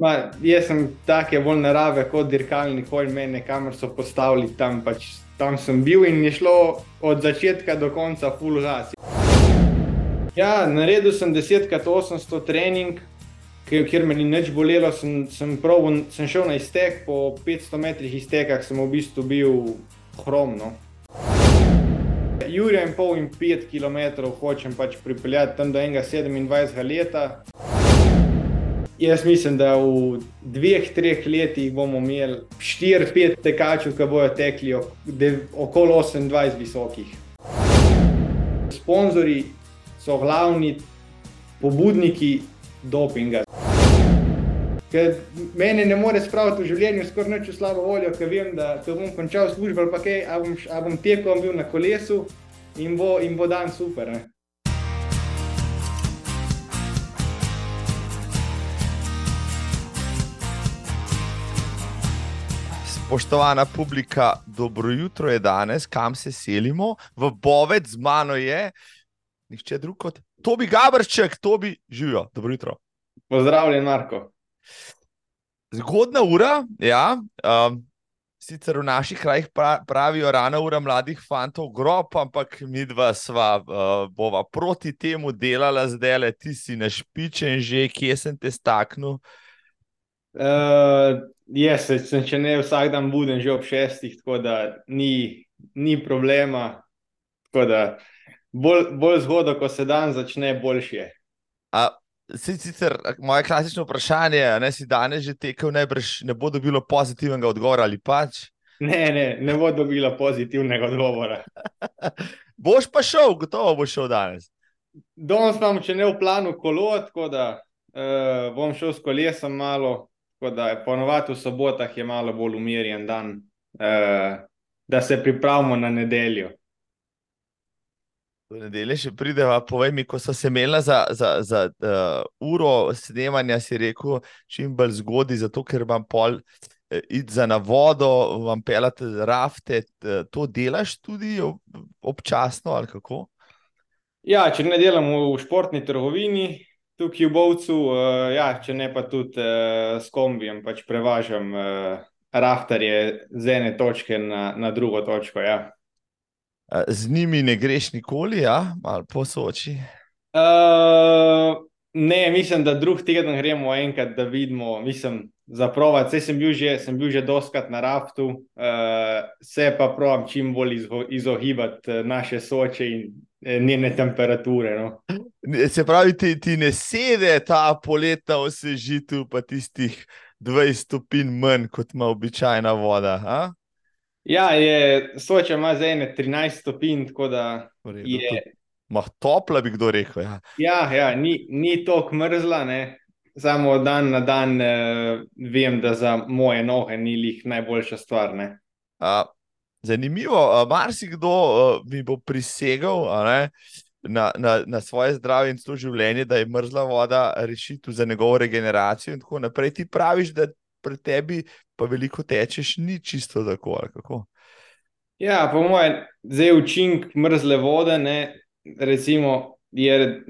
Ma, jaz sem take bolj narave kot dirkalnik, nikoli mene, kamor so postavili tam, pač, tam sem bil in je šlo od začetka do konca full gas. Ja, naredil sem 10x800 trening, kjer me ni nič bolelo, sem, sem, probil, sem šel na iztek, po 500 metrih iztekah sem v bistvu bil hromno. Jurija in pol in 5 km hočem pač pripeljati tam do enega 27 leta. Jaz mislim, da v dveh, treh letih bomo imeli 4-5 tekačev, ki bodo tekli okoli 28 visokih. Sponzorji so glavni pobudniki dopinga. Ker meni ne more spraviti v življenju skoraj nič v slabo voljo, ker vem, da ko bom končal službo ali pa kaj, a bom, a bom tekel, bil na kolesu in bo, in bo dan super. Ne? Spoštovana publika, dobro jutro je danes, kam se selimo, v Bovec z mano je, nihče drug kot Tobi Gabrček, Tobi, živijo, dobro jutro. Pozdravljen, Marko. Zgodna ura, ja. Um, sicer v naših krajih pravijo rana ura mladih fantov, grob, ampak mi dva sva uh, bova proti temu delala zdaj, le ti si našpičen že, kje sem te staknil. Uh, jaz sem, če ne vsak dan budem že ob šestih, tako da ni, ni problema. Tako da bolj, bolj zgodaj, ko se dan začne, boljši je. Sicer moje klasično vprašanje je, da si danes že tekel, najbrž ne bo dobilo pozitivnega odgovora ali pač. Ne, ne, ne bo dobilo pozitivnega odgovora. boš pa šel, gotovo boš šel danes. Danes imam, če ne v planu, kolo, tako da uh, bom šel s kolesom malo, Tako da ponovadi v sobotah je malo bolj umirjen dan, uh, da se pripravimo na nedeljo. V nedeljo še prideva, povej mi, ko so se imela za, za, za uh, uro snemanja, si rekel, čim bolj zgodaj, zato ker vam pol uh, id za na vodo, vam pelate rafte, to delaš tudi občasno ali kako? Ja, če ne delam v športni trgovini, tukaj v Bovcu, uh, ja, če ne pa tudi uh, s kombijem, pač prevažam uh, raftarje z ene točke na, na drugo točko. Ja. Z njimi ne greš nikoli, ja? ali po soči? Uh, ne, mislim, da drug teden gremo enkrat, da vidimo, mislim, za provat. Vse sem bil že, sem bil že doskrat na raftu, uh, se pa pravim čim bolj izogibati naše soče in Eh, njene temperature. No. Se pravi, ti, ti ne sedi ta poletna osvežitev, pa tistih 20 stopinj manj, kot ima običajna voda. A? Ja, je, soče ima zdaj 13 stopinj, tako da Vredo, je. Mah topla, bi kdo rekel. Ja, ja, ja ni, ni tako mrzla. Ne. Samo dan na dan uh, vem, da za moje noge ni njih najboljša stvar. Uh, Zanimivo, marsikdo mi bo prisegal na, na, na svoje zdravje in to življenje, da je mrzla voda rešitev za njegovo regeneracijo. In tako naprej. Ti praviš, da pri tebi pa veliko tečeš, ni čisto tako. Ja, po mojem, zdaj učinek mrzle vode, ne, recimo, je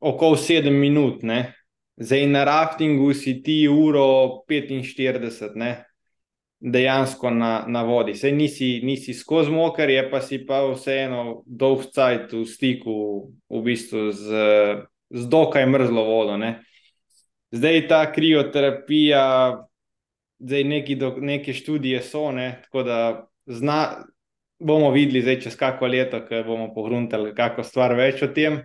okoli 7 minut. Ne. Zdaj na raftingu si ti uro 45, ne dejansko na, na vodi. Sej nisi, nisi skozi moker, je pa si pa vseeno dolg cajt v stiku v bistvu z, z dokaj mrzlo vodo. Ne. Zdaj ta krioterapija, zdaj neki do, neke študije so, ne, tako da zna, bomo videli zdaj čez kako leto, ko bomo pogruntali kako stvar več o tem.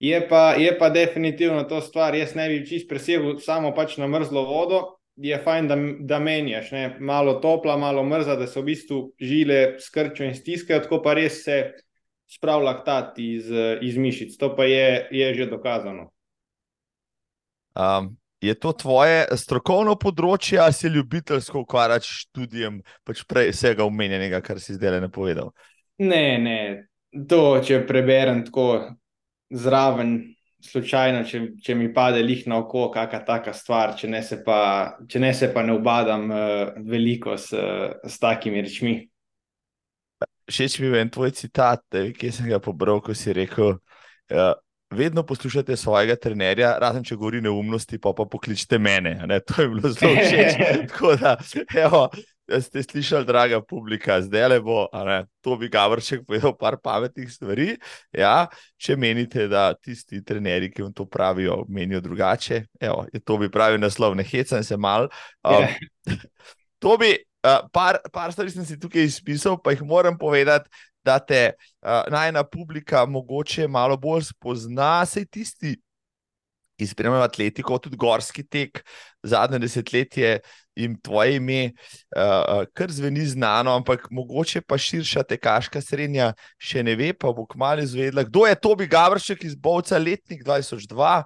Je pa, je pa definitivno to stvar, jaz ne bi čist presegel samo pač na mrzlo vodo, je fajn, da, da menjaš, ne? malo topla, malo mrzla, da se v bistvu žile skrčijo in stiskajo, tako pa res se spravlja laktat iz, iz mišic. To pa je, je že dokazano. Um, je to tvoje strokovno področje, ali se ljubiteljsko ukvarjaš s študijem, pač prej vsega omenjenega, kar si zdaj le napovedal? Ne, ne. To, če preberem tako zraven, slučajno, če, če mi pade lih na oko, kakšna taka stvar, če ne se pa, ne, se pa ne obadam uh, veliko s, s takimi rečmi. Všeč mi je en tvoj citat, ki sem ga pobral, ko si rekel. Uh, vedno poslušajte svojega trenerja, razen če govori neumnosti, pa pa pokličite mene. Ne? To je bilo zelo všeč. Tako da, evo, ste slišali, draga publika, zdaj le bo, to bi Gavrček povedal par pametnih stvari. Ja, če menite, da tisti trenerji, ki vam to pravijo, menijo drugače, evo, to bi pravi naslov, ne hecam se mal. Um, to bi, uh, par, par stvari sem si tukaj izpisal, pa jih moram povedati da te uh, najna publika mogoče malo bolj spozna, sej tisti, ki spremljajo atletiko, tudi gorski tek, zadnje desetletje in tvoje ime, uh, kar zveni znano, ampak mogoče pa širša tekaška srednja še ne ve, pa bo kmalo izvedela, kdo je Tobi Gavršek iz Bovca, letnik 2002.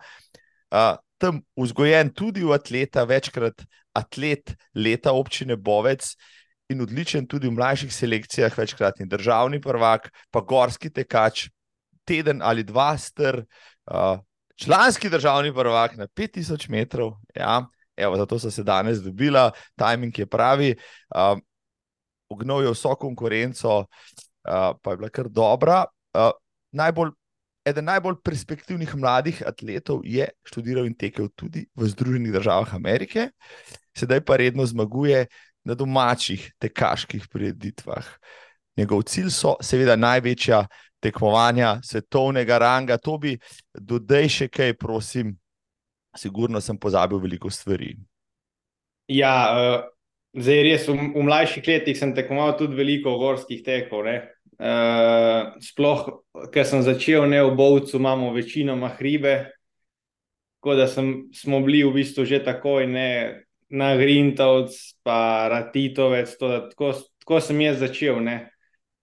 Uh, Tam vzgojen tudi v atleta, večkrat atlet leta občine Bovec, in odličen tudi v mlajših selekcijah, večkratni državni prvak, pa gorski tekač, teden ali dva str, uh, članski državni prvak na 5000 metrov. Ja, evo, zato so se danes dobila, timing je pravi. Uh, Ognil je vso konkurenco, uh, pa je bila kar dobra. Uh, najbolj, eden najbolj perspektivnih mladih atletov je študiral in tekel tudi v Združenih državah Amerike, sedaj pa redno zmaguje na domačih tekaških prireditvah. Njegov cilj so, seveda, največja tekmovanja svetovnega ranga. To bi dodaj še kaj, prosim, sigurno sem pozabil veliko stvari. Ja, uh, zdaj res v, v mlajših letih sem tekmoval tudi veliko gorskih tekov. Uh, sploh, ker sem začel ne v Bovcu, imamo večinoma hribe. Tako da sem, smo bili v bistvu že takoj, ne, na Grintovc, pa Ratitovec. To, tako, tako sem jaz začel ne,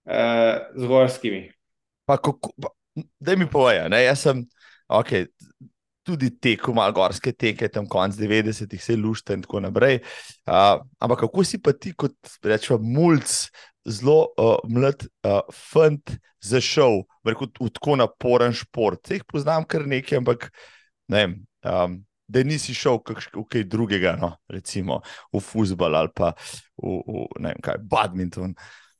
uh, z gorskimi. Da mi povejo, jaz sem okay, tudi tekel malo gorske teke, tam konc 90-ih, vse lušte in tako naprej. Uh, ampak kako si pa ti, kot rečemo, mulj, zelo uh, mlad uh, fant, zašel v tako naporen šport? Jih poznam kar nekaj, ampak ne vem. Um, da nisi šel v kaj drugega, no, recimo v fusbal ali pa v, v ne vem kaj, badminton.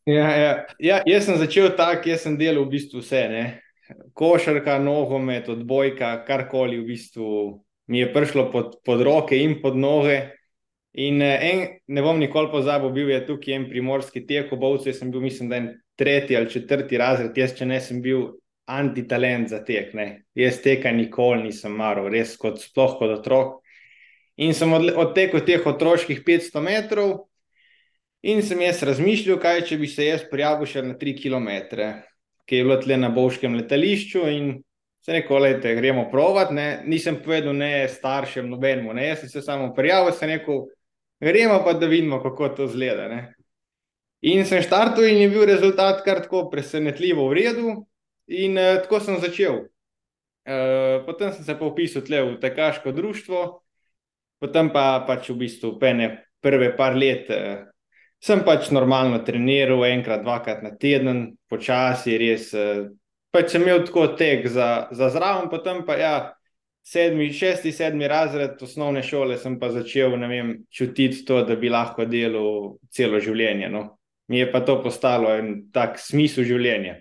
Ja, ja. ja, jaz sem začel tako, jaz sem delal v bistvu vse. Ne? Košarka, nogomet, odbojka, karkoli v bistvu mi je prišlo pod, pod roke in pod noge. In eh, en, ne bom nikoli pozabil, bil je tukaj en primorski tek, obovce sem bil, mislim, da je tretji ali četrti razred, jaz če ne sem bil antitalent za tek. Ne. Jaz teka nikoli nisem maral, res kot sploh kot otrok. In sem odtekel teh otroških 500 metrov, in sem jaz razmišljal, kaj če bi se jaz prijavil še na 3 km, ki je bilo tle na Bovškem letališču. In se rekel, da gremo provat. Ne. Nisem povedal ne staršem, nobenemu, ne. jaz sem se samo prijavil, sem rekel, gremo pa da vidimo, kako to zgleda. Ne. In sem štartil, in je bil rezultat kar tako presenetljivo v redu. In uh, tako sem začel. Uh, potem sem se pa upisal v tekaško društvo, potem pa pač v bistvu pene prve par let. Uh, sem pač normalno treniral, enkrat, dvakrat na teden, počasi, res. Uh, pač sem imel tako tek za, za zraven, potem pa ja, sedmi, šesti, sedmi razred osnovne šole sem pa začel vem, čutiti to, da bi lahko delal celo življenje. No. Mi je pa to postalo en tak smisel življenja.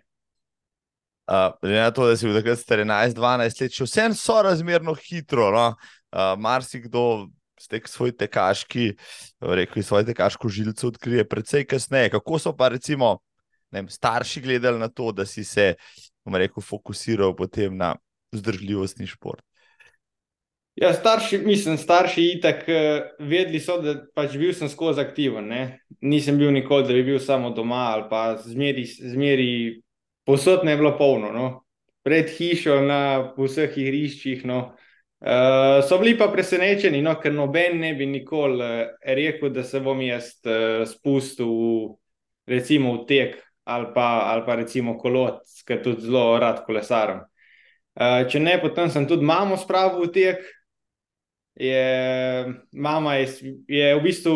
Glede uh, na to, da si bil takrat 14-12 let, še vsem so razmerno hitro. No? Uh, Marsikdo ste svoj tekaški, rekel, svoj tekaško žilico odkrije precej kasneje. Kako so pa recimo vem, starši gledali na to, da si se, bom rekel, fokusiral potem na vzdržljivostni šport? Ja, starši, mislim, starši itak uh, vedeli so, da pač bil sem skozi aktiven. Ne? Nisem bil nikoli, da bi bil samo doma ali pa zmeri, zmeri posod ne bilo polno, no. pred hišo, na vseh igriščih. No. Uh, so bili pa presenečeni, no, ker noben ne bi nikoli uh, rekel, da se bom jaz uh, spustil v, recimo, v tek ali pa, ali pa recimo kolot, ker tudi zelo rad kolesarim. Uh, če ne, potem sem tudi mamo spravil v tek. Je, mama je, je v bistvu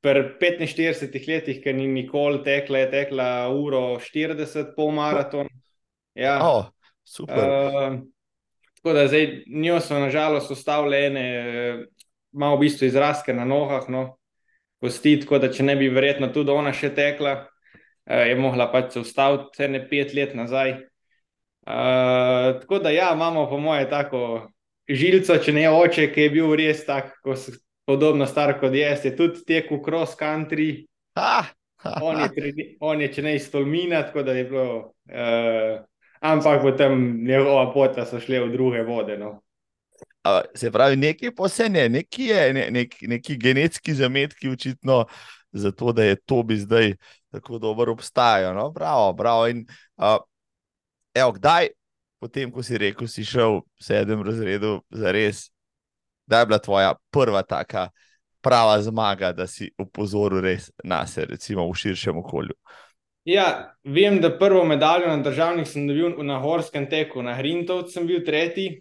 pri 45 letih, ki ni nikoli tekla, je tekla uro 40, pol maraton. Ja. Oh, super. Uh, tako da zdaj njo so nažalost ustavljene, ima v bistvu izraske na nogah, no, kosti, tako da če ne bi verjetno tudi ona še tekla, uh, je mogla pač se ustaviti ne pet let nazaj. Uh, tako da, ja, imamo, po moje, tako žilico, če ne oče, ki je bil res tako, podobno star kot jaz, je tudi tekel cross country. Ha, ha, On je, ha. on je če ne iz Tolmina, tako da je bilo. Uh, ampak potem njegova pota so šle v druge vode. No. A, Se pravi, nekaj posebne, neki, je, ne, nek, neki genetski zametki, očitno, zato da je to bi zdaj tako dobro obstajal. No? Bravo, bravo. In, uh, evo, kdaj, potem, ko si rekel, si šel v sedem razredu, za res, da je bila tvoja prva taka prava zmaga, da si opozoril res na se, recimo v širšem okolju. Ja, vem, da prvo medaljo na državnih sem dobil na horskem teku, na Hrintovcu sem bil tretji,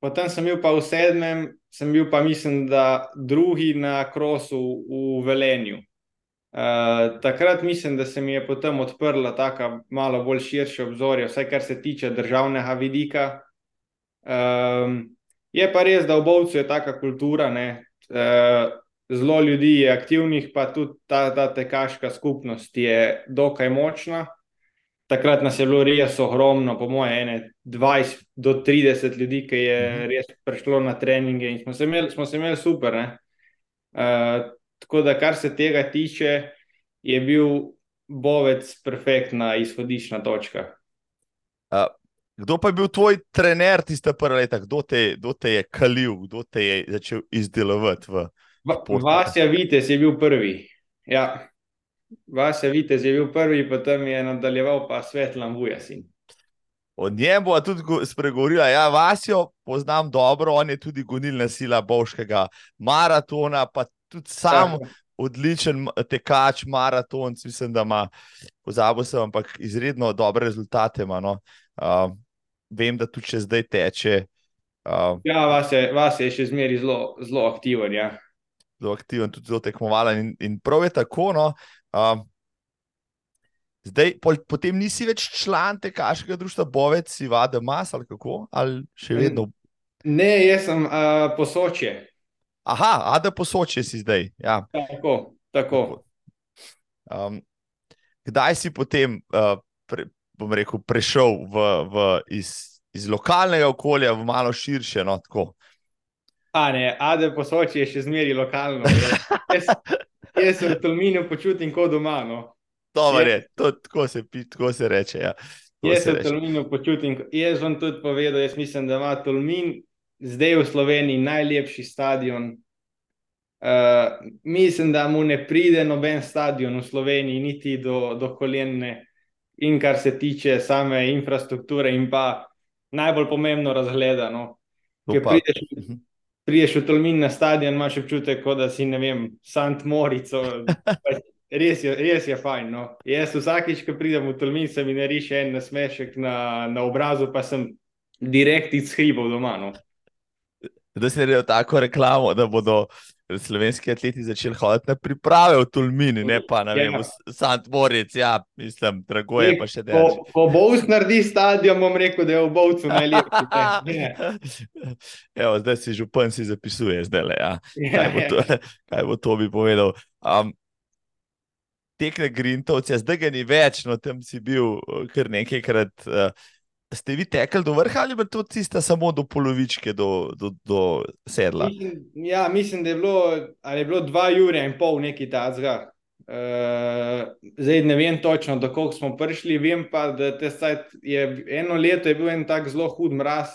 potem sem bil pa v sedmem, sem bil pa mislim, da drugi na krosu v Velenju. Uh, takrat mislim, da se mi je potem odprla tako malo bolj širše obzorje, vsaj kar se tiče državnega vidika. Um, je pa res, da v Bovcu je taka kultura, ne, uh, zelo ljudi je aktivnih, pa tudi ta, ta tekaška skupnost je dokaj močna. Takrat nas je bilo res ogromno, po moje, ene 20 do 30 ljudi, ki je Mhm. res prišlo na treninge in smo se imeli, smo se imeli super. ne. Uh, tako da, kar se tega tiče, je bil Bovec perfektna izhodiščna točka. Uh, kdo pa je bil tvoj trener tiste prve leta, kdo te, kdo te je kalil, kdo te je začel izdelovati? V... Vasja Vitez je bil prvi. Ja. Vasja Vitez je bil prvi, potem je nadaljeval pa Svetlan Vujasin. O njem bo tudi go- spregovorila. Ja, Vasjo poznam dobro, on je tudi gonilna sila Bovškega maratona, pa tudi sam Tako. odličen tekač, maratonc, mislim, da ima, pozabil sem, ampak izredno dobre rezultate ima. No. Uh, vem, da tudi če zdaj teče, uh, Ja, Vasja, Vasja je še zmeraj zelo aktiven. Ja. Zelo aktiven, tudi zelo tekmovalen in, in prav je tako. No. Uh, zdaj, pol, potem nisi več član tekaškega društva Bovec, si vada mas ali kako, ali še vedno. Ne, jaz sem uh, posočje. Aha, a da posoče si zdaj. Ja. Tako, tako. Um, kdaj si potem, uh, pre, bom rekel, prešel v, v, iz, iz lokalnega okolja v malo širše? No, tako? A ne, Ade posočje je še zmeraj lokalno. jaz, jaz se v Tolminu počutim kot doma. No. Dobro Je- to, tako, se, tako se reče. Ja. Tako Jaz se v. Tolminu počutim. Jaz vam tudi povedal, jaz mislim, da ima Tolmin zdaj v Sloveniji najlepši stadion. Uh, mislim, da mu ne pride noben stadion v Sloveniji, niti do, do kolenne, in kar se tiče same infrastrukture, in pa najbolj pomembno razgledano. To Ker prideš, Prideš v Tolmin na stadion, imaš občutek, kot da si, ne vem, Sant Morico. Res je, res je fajn. No. Jaz vsakič, ko pridem v Tolmin, se mi nariše en nasmešek na, na obrazu, pa sem direkt iz hribov doma. No. Da si naredil tako reklamo, da bodo slovenski atleti začeli hoditi na priprave v Tulmini, ne pa na Ja. v Sant Moric, ja, mislim, drago je pa še Ko, delati. ko Bovs naredi stadion, bom rekel, da je v Bovcu najlepši. Evo, zdaj si župan si zapisuje, zdaj le. Ja. Ja, Kaj, bo ja. to, kaj bo to bi povedal? Um, tekle Grintovce, zdaj ga ni več, no tam si bil uh, kar nekajkrat. Uh, ste vi tekli do vrha ali pa to tista samo do polovičke, do, do, do sedla? Mislim, ja, mislim, da je bilo, je bilo dva ure in pol nekaj tacga. Uh, zdaj ne vem točno, koliko smo prišli, vem pa, da te sajt je eno leto je bil en tak zelo hud mraz.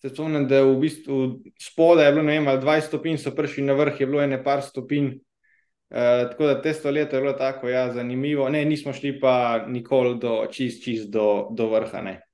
Se spomnim, da v bistvu spodaj je bilo, ne vem, ali 20 stopinj so prišli na vrh, je bilo ene par stopinj. Uh, tako da testo leto je bilo tako, ja, zanimivo. Ne, nismo šli pa nikoli do čist, čist do, do vrha, ne.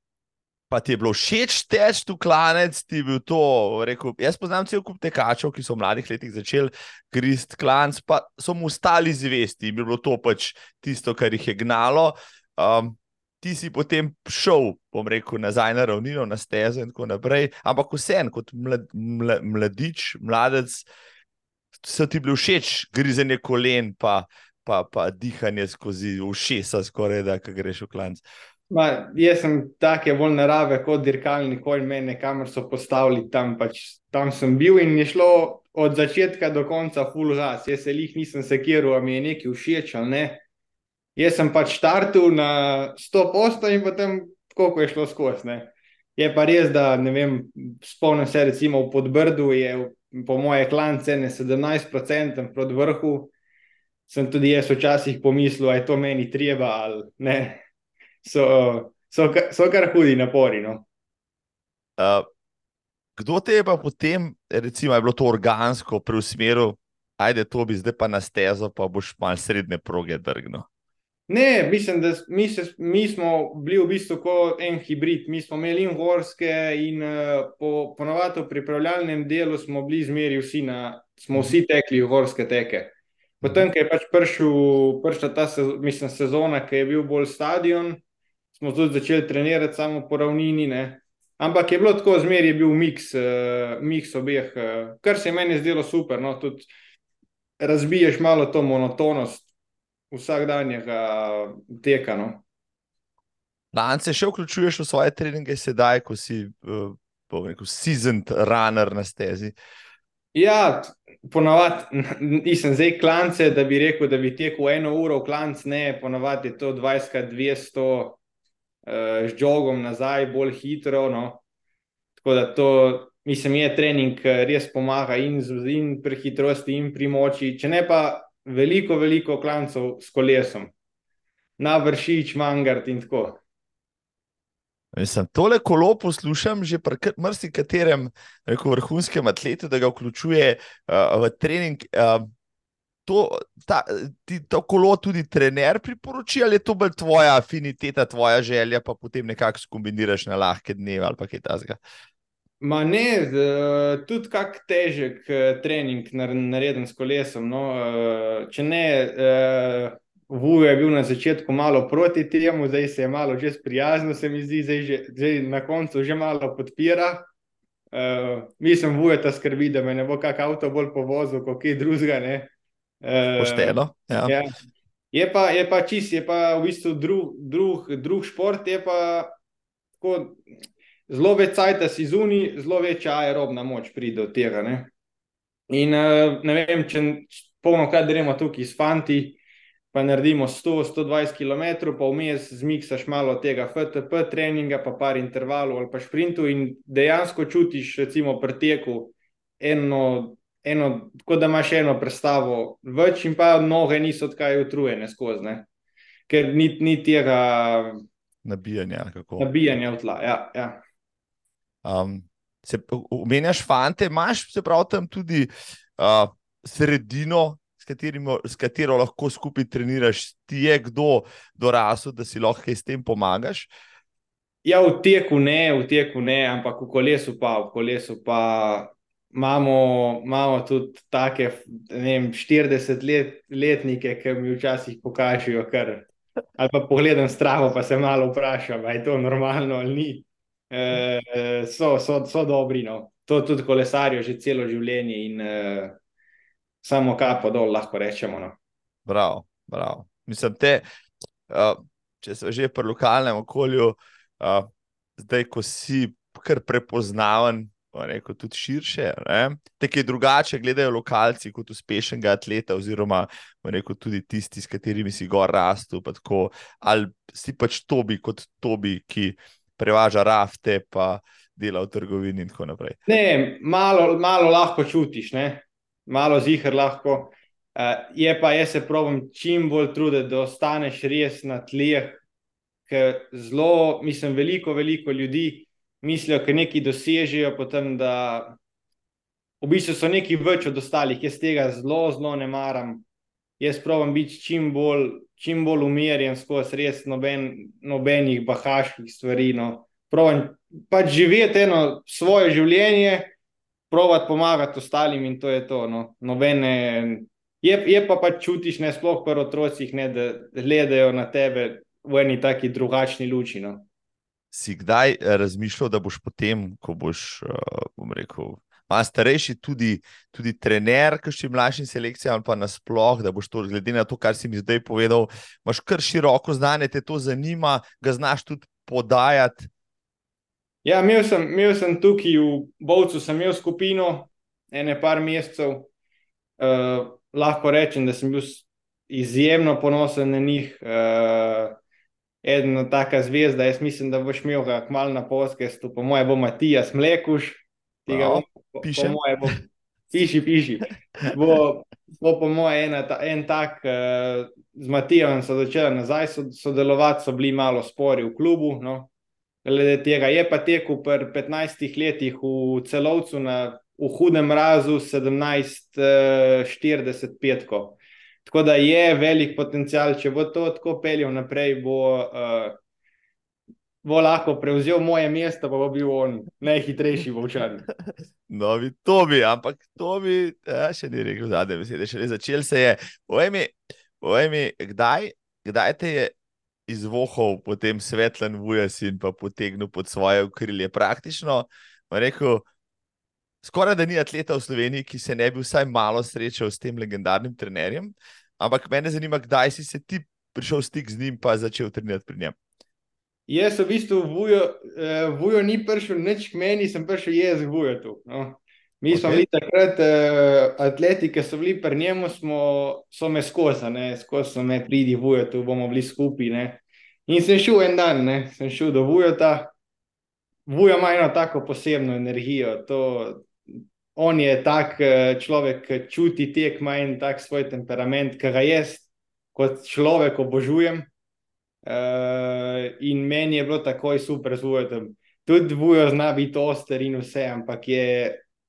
Pa ti je bilo všeč teč tu klanec, ti je bil to, rekel, jaz poznam cel kup tekačev, ki so v mladih letih začeli grist klanc, pa so mu stali zvesti in bi bilo to pač tisto, kar jih je gnalo. Um, ti si potem šel, bom rekel, nazaj na ravnino, na stezo in tako naprej, ampak vsem, kot mlad, mla, mladič, mladec, so ti bili všeč grizenje kolen, pa, pa, pa dihanje skozi ušesa, skoraj da, ko greš v klanc. Ma, jaz sem take bolj narave kot dirkalni konj, mene kamor so postavili tam, pač, tam sem bil in je šlo od začetka do konca full gas. Jaz se jih nisem sekiral, mi je nekaj všeč ali ne. Jaz sem pač štartil na 100 posto in potem tako ko je šlo skozi. Je pa res, da ne vem, spomnim se, recimo v Podbrdu je po moje klan cene 17% proti vrhu. Sem tudi jaz včasih pomislil, da je to meni treba ali ne. So, so, so kar hudi napori. No. Uh, kdo te je pa potem, recimo, je bilo to organsko preusmeril, ajde, to bi zdaj pa na stezo, pa boš malo srednje proge drgnil. Ne, mislim, da mi, se, mi smo bili v bistvu kot en hibrid. Mi smo imeli in gorske, in uh, po, ponovadi v pripravljalnem delu smo bili zmeri vsi, na, smo vsi tekli v gorske teke. Potem, ko je pač prišel, prišla ta mislim, sezona, ki je bil bolj stadion, smo tudi začeli trenirati samo po ravnini. Ne. Ampak je bilo tako, zmeri je bil miks, uh, miks obeh, uh, kar se je meni zdelo super. No, tudi razbiješ malo to monotonost vsakdanjega teka. No. Lance še vključuješ v svoje treninge, sedaj, ko si uh, rekel, seasoned runner na stezi. Ja, ponavadi nisem zdaj klance, da bi rekel, da bi tekel eno uro v klanc, ne, ponavadi je to 20-200 uh, z jogom nazaj, bolj hitro. No. Tako da to, mislim, je trening, ki res pomaga in, in pri hitrosti, in pri moči. Če ne pa veliko, veliko klancov s kolesom, na vršič, mangard in tako. Mislim, tole kolo poslušam že pri marsikaterem vrhunskem atletu, da ga vključuje uh, v trening. Uh, to, ta, ti, to kolo tudi trener priporoča, ali je to bolj tvoja afiniteta, tvoja želja, pa potem nekako skombiniraš na lahke dneve ali kaj takega. Ma ne, tudi kak težek eh, trening naredim s kolesom. No. Eh, če ne, eh, Vujo je bil na začetku malo proti temu, zdaj se je malo že sprijaznil, se mi zdi, zdaj, že, zdaj na koncu že malo podpira. Mislim, Vujo ta skrbi, da me ne bo kak avto bolj povozil, kot kaj drugega. Pošteno. Ja. Ja. Je pa, je pa čist, je pa v bistvu drug, drug, drug šport, je pa tako zelo več cajta si zunaj, zelo večja aerobna moč pride do tega. Ne? In uh, ne vem, če polno kaj gremo tukaj s fanti, pa naredimo 100-120 km, pa vmes zmiksaš malo tega FTP treninga, pa par intervalov ali pa sprintu in dejansko čutiš, recimo, preteku eno. Eno, tako da imaš eno predstavo, več in pa noge niso tako utrujene skozi, ne? ker ni, ni tega nabijanja. Nabijanja v tla. Ja, ja. Um, se omenjaš, fante, imaš se prav tam tudi uh, sredino, s, katerimo, s katero lahko skupaj treniraš, ti je kdo dorasel, da si lahko s tem pomagaš. Ja, v teku ne, v teku ne, ampak v kolesu pa, v kolesu pa. Imamo, imamo tudi take, ne vem, 40-letnike, ki mi včasih pokažejo, kar. Ali pa pogledam stravo, pa se malo vprašam, ali je to normalno ali ni. Eh, so, so, so dobri. No. To tudi kolesarijo že celo življenje in uh, samo kapo dol, lahko rečemo. No. Prav, prav. Mislim, te, uh, če so že pri lokalnem okolju, uh, zdaj, ko si kar prepoznaven. Rekel, tudi širše. Tako je drugače, gledajo lokalci kot uspešnega atleta, oziroma rekel, tudi tisti, s katerimi si gor rastel. Ali si pač Tobi kot Tobi, ki prevaža rafte, pa dela v trgovini in tako naprej. Ne, malo, malo lahko čutiš, ne? malo zihar lahko. Uh, je pa jaz se pravim čim bolj truditi, da ostaneš res na tleh, ker zelo, mislim, veliko, veliko ljudi mislijo, da nekaj dosežejo, potem da v bistvu so neki več od ostalih. Jaz tega zelo, zelo ne maram. Jaz pravim biti čim bolj čim bolj umirjen, skozi res noben, nobenih bahaških stvari. No. Pravim pač živeti eno svoje življenje, provati pomagati ostalim in to je to. No. Nobene, je, je pa pač čutiš, ne sploh pri otrocih, ne, da gledajo na tebe v eni taki drugačni luči. No. Si kdaj razmišljal, da boš potem, ko boš, uh, bom rekel, pa starejši tudi, tudi trener, ki še mlajši selekcija, ali pa nasploh, da boš to, glede na to, kar si mi zdaj povedal, imaš kar široko znanje, te to zanima, ga znaš tudi podajati. Ja, imel sem, imel sem tukaj v Bovcu, sem imel skupino, ene par mesecev. Uh, lahko rečem, da sem bil izjemno ponosen na njih. Uh, ena taka zvezda. Jaz mislim, da boš imel ga kmalo na podkastu, po mojem, bo Matijas Mlekuš, tega bom, po, pišem. po mojem, bo, piši, piši. Bo, bo po mojem, ena ta, en tak, uh, z Matijem so začeli nazaj so, sodelovati, so bili malo spori v klubu. No. Glede tega je pa tekel pri 15 letih v celovcu na v hudem mrazu 17-40 petkov. Tako da je velik potencial, če bo to tako peljal naprej, bo, uh, bo lahko prevzel moje mesto, pa bo bil on najhitrejši volčan. Novi Tobi, ampak Tobi, ja, še ni rekel zadnje besede, še ne začel se je. Povej mi, povej mi kdaj, kdaj te je izvohal potem svetlen vujas in pa potegnil pod svoje okrilje? Praktično, rekel, skoraj da ni atleta v Sloveniji, ki se ne bi vsaj malo srečal s tem legendarnim trenerjem. Ampak mene zanima, kdaj si se ti prišel v stik z njim, pa začel trenirati pri njem. Jaz v bistvu vujo, uh, vujo ni prišel nič k meni, sem prišel jaz k vujo tu. No. Mi okay. smo bili takrat uh, atleti, ki so bili pri njemu, smo, so me skozi, skozi so me pridi vujo tu, bomo bili skupaj. Ne. In sem šel en dan, ne, sem šel do vujota. Vujo ima eno tako posebno energijo. To, on je tak eh, človek, ki čuti tek, ima en tak svoj temperament, ki ga jaz kot človek obožujem. Uh, in meni je bilo takoj super z Vujotom. Tudi Vujo zna biti oster in vse, ampak je,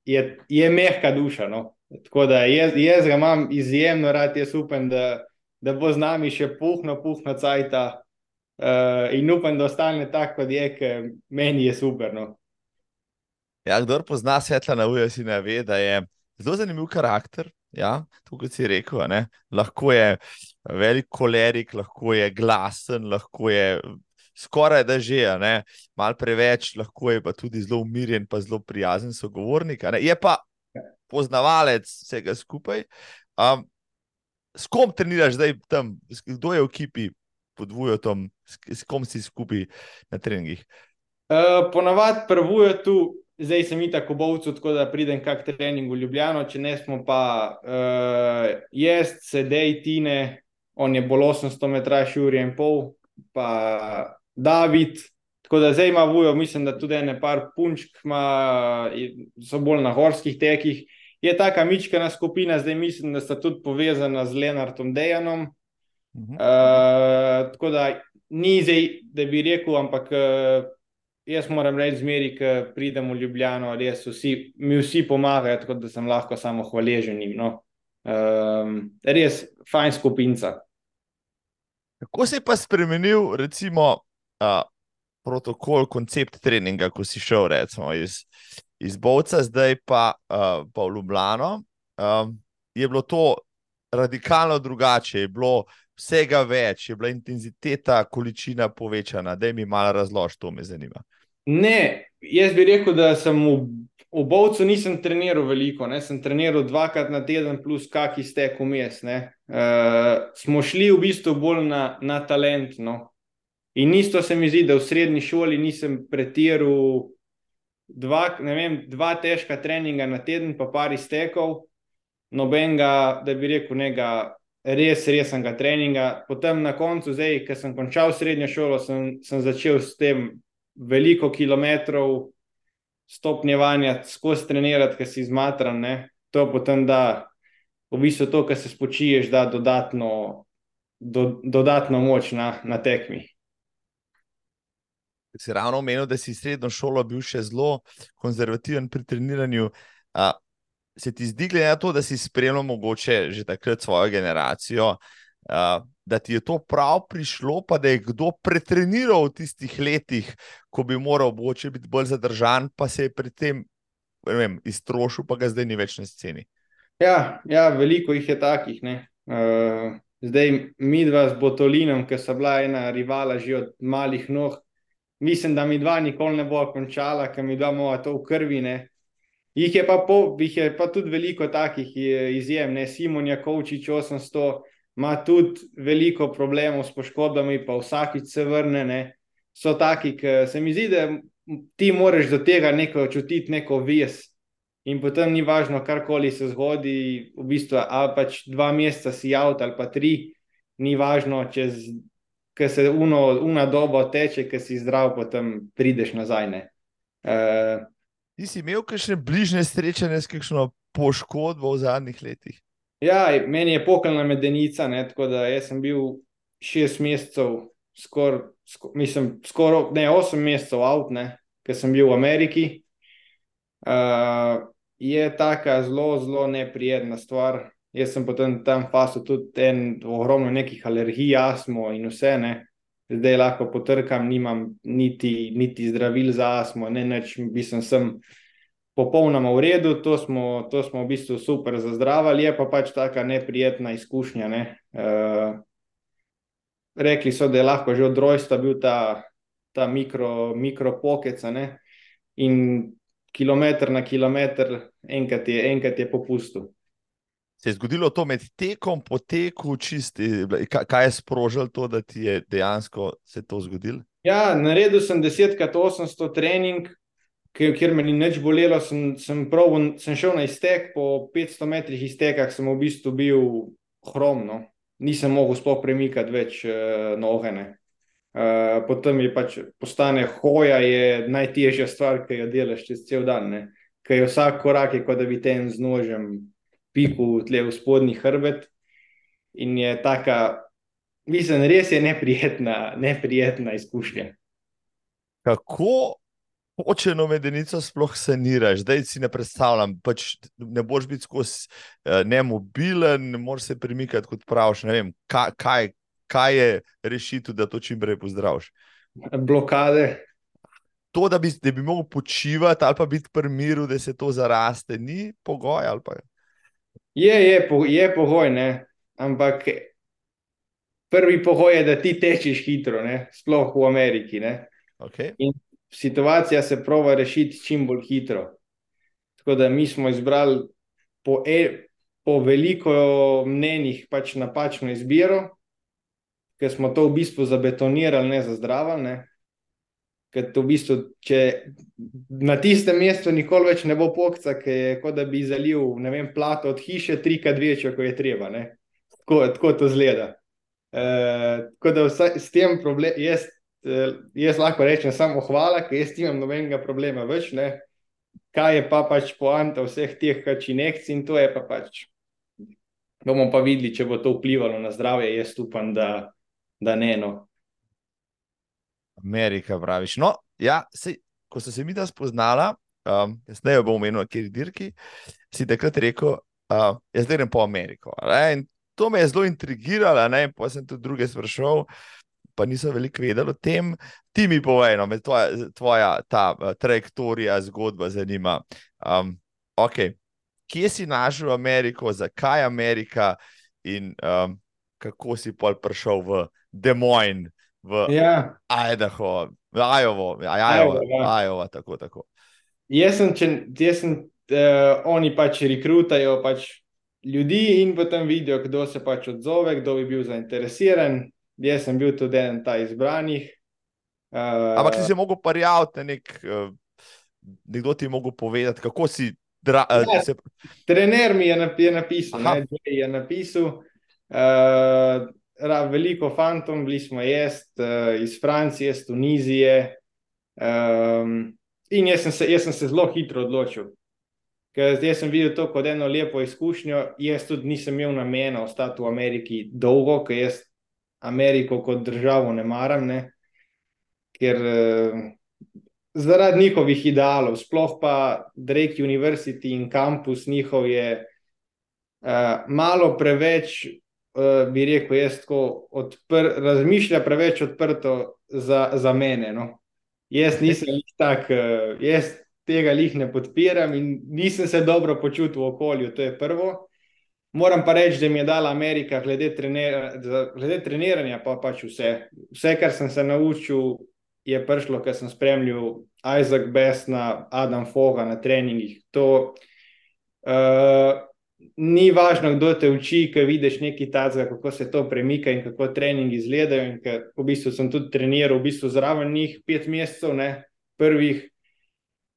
je, je mehka duša. No? Tako da jaz, jaz ga imam izjemno rad, jaz upam, da, da bo z nami še puhno, puhno cajta. Uh, in upam, da ostane tako, kot je, ker meni je super. No? Ja, kdo pozna Svetlana Uja, si ne ve, da je zelo zanimiv karakter. Ja, to, kot si rekel, ne. lahko je velik kolerik, lahko je glasen, lahko je skoraj da že, ne, mal preveč, lahko je pa tudi zelo umirjen, pa zelo prijazen sogovornik. Je pa poznavalec vsega skupaj. Um, s kom treniraš zdaj tam, kdo je v ekipi pod Vujotom, s, s kom si skupaj na treningih? Uh, ponavadi prvujo tu, zdaj sem itak v Bovcu, tako da pridem kak trening v Ljubljano, če ne smo pa uh, jaz, sedej Tine, on je bolj 800 metrov, Jurij in pol, pa David. Tako da zdaj ima vujo, mislim, da tudi ene par punčk ima, so bolj na horskih tekih. Je taka mičkana skupina, zdaj mislim, da sta tudi povezana z Lenartom Dejanom. Mhm. Uh, tako da ni zdaj, da bi rekel, ampak uh, jaz moram reči, zmeri, ko pridem v Ljubljano, res vsi, mi vsi pomagajo, tako da sem lahko samo hvaležen. No. Um, res fajn skupinca. Kako se je pa spremenil, recimo, uh, protokol, koncept treninga, ko si šel recimo, iz, iz Bovca, zdaj pa, uh, pa v Ljubljano? Um, je bilo to radikalno drugače, je bilo vsega več, je bila intenziteta, količina povečana. Da mi malo razloži, to me zanima. Ne, jaz bi rekel, da sem v, v Bovcu nisem treniral veliko, ne? sem treniral dvakrat na teden, plus kaki stek vmes. Uh, smo šli v bistvu bolj na, na talent. No? In isto se mi zdi, da v srednji šoli nisem pretiral dva, vem, dva težka treninga na teden, pa par iztekov, nobenega, da bi rekel, nekega res resnega treninga. Potem na koncu, zdaj, ko sem končal srednjo šolo, sem, sem začel s tem veliko kilometrov stopnjevanja, skozi trenirati, ker si izmatran. Ne? To potem da, v bistvu to, kar se spočiješ, da dodatno, do, dodatno moč na, na tekmi. Si ravno omenil, da si srednjo šolo bil še zelo konzervativen pri treniranju. A, se ti zdi, glede na to, da si spremljal mogoče že takrat svojo generacijo, a, da ti je to prav prišlo, pa da je kdo pretreniral v tistih letih, ko bi moral mogoče biti bolj zadržan, pa se je pri tem ne vem, iztrošil, pa ga zdaj ni več na sceni. Ja, ja veliko jih je takih. Uh, zdaj, mi dva z Botolinom, ki sta bila ena rivala že od malih nog, mislim, da mi dva nikoli ne bo končala, ker mi dva mora to v krvi. Ne. Jih je, pa po, jih je pa tudi veliko takih izjem, ne Simon Jakovčič 800, ima tudi veliko problemov s poškodbami, pa vsakič se vrne. Ne. So taki, ki se mi zdi, da ti moraš do tega neko čutiti, neko ves. In potem ni važno, karkoli se zgodi, v bistvu, ali pač dva meseca si avt ali pa tri, ni važno, čez ki se uno, una doba teče, ki si zdrav, potem prideš nazaj. Uh, Ti si imel kakšne bližnje srečanje s kakšno poškodbo v zadnjih letih? Ja, meni je pokalna medenica, ne, tako da sem bil šest mesecev, skoraj, skor, mislim, skoraj ne osem mesecev avt, ker sem bil v Ameriki. Uh, je taka zelo, zelo neprijetna stvar. Jaz sem potem tam fasil tudi en, ogromno nekih alergij, astmo in vse. Ne. Zdaj lahko potrkam, nimam niti, niti zdravil za astmo, ne več, mislim, sem popolnoma v redu, to smo, to smo v bistvu super zazdravili, je pa pač taka neprijetna izkušnja. Ne. Uh, rekli so, da je lahko že od rojstva bil ta, ta mikro, mikro kilometr na kilometr, enkrat je, enkrat je popustil. Se je zgodilo to med tekom, poteku, čisti, kaj je sprožilo to, da ti je dejansko se to zgodilo? Ja, naredil sem 10x800 trening, kjer me ni nič bolelo. Sem, sem, prav, sem šel na iztek, po 500 metrih iztekah sem v bistvu bil hromno, nisem mogel sploh premikati več uh, noge. Uh, potem je pač postane hoja, je najtežja stvar, ki jo delaš čez cel dan. Ker je vsak korak, je, kot da bi te z nožem piku tle v spodnji hrbet. In je taka, mislim, res je neprijetna, neprijetna izkušnja. Kako počeno medenico sploh saniraš? Zdaj si ne predstavljam, pač ne boš biti skozi uh, nemobilen, ne moreš se premikati kot praviš. Ne vem, kaj, kaj, kaj je rešitev, da to čim prej pozdraviš. Blokade. To, da bi, da bi mogel počivati ali pa biti pri miru, da se to zaraste, ni pogoj. Je, je, je pogoj, ne? ampak prvi pogoj je, da ti tečeš hitro, ne? sploh v Ameriki. Okay. In situacija se prova rešiti čim bolj hitro. Tako da mi smo izbrali po, e, po veliko mnenjih pač napačno izbiro, ker smo to v bistvu zabetonirali, ne zazdravili. Ker to v bistvu, če na tistem mestu nikoli več ne bo pokca, ki je kot da bi zalil vem, plato od hiše, trikrat večjo, kot je treba. Tako, tako to zgleda. E, tako da vsa, s tem problem, jaz, e, jaz lahko rečem samo hvala, ker jaz nimam nobenega problema več. Ne? Kaj je pa pač poanta vseh teh kačinekcij in to je pa pač. Bomo pa videli, če bo to vplivalo na zdravje. Jaz upam, da, da ne. No. Amerika, praviš. No, ja, sej, ko so se mi da spoznala, um, ne bom omenil, kje je dirki, si takrat rekel, uh, jaz zdaj grem po Ameriko. In to me je zelo intrigiralo, ne? pa sem tudi druge sprašal, pa niso veliko vedeli o tem. Ti mi povej, no, me tvoja, tvoja ta uh, trajektorija, zgodba zanima. Um, ok, kje si našel Ameriko, zakaj Amerika in um, kako si pol prišel v Des Moines? V ja. Idaho, v Iowa, Iowa, ja. Iowa, tako. tako. Jaz sem, če, jaz sem uh, oni pač rekrutajo pač ljudi in potem vidijo, kdo se pač odzove, kdo bi bil zainteresiran. Jaz sem bil tudi en ta izbranih. Uh, Ampak si se lahko prijavil, nek, uh, nekdo ti je mogel povedati, kako si. Dra, uh, ja, se... Trener mi je, nap je napisal, da je napisal. Uh, veliko fantom, bili smo jaz uh, iz Francije, iz Tunizije. Um, in jaz sem, se, jaz sem se zelo hitro odločil, ker zdaj sem videl to kot eno lepo izkušnjo. Jaz tudi nisem imel namena ostati v Ameriki dolgo, ker jaz Ameriko kot državo ne maram, ne? ker uh, zaradi njihovih idealov, sploh pa Drake University in kampus njihov je uh, malo preveč uh, bi rekel, jaz tako odpr, razmišlja preveč odprto za, za mene. No. Jaz nisem tak, uh, jaz tega lih ne podpiram in nisem se dobro počutil v okolju, to je prvo. Moram pa reči, da mi je dala Amerika, glede, trener, glede treniranja, pa pač vse. Vse, kar sem se naučil, je prišlo, ker sem spremljal Isaac Besna, Adam Foga na treningih. To, uh, ni važno, kdo te uči, ki vidiš nekaj tazga, kako se to premika in kako treningi izgledajo. V bistvu sem tudi treniral, v bistvu zraven njih pet mesecev, ne, prvih.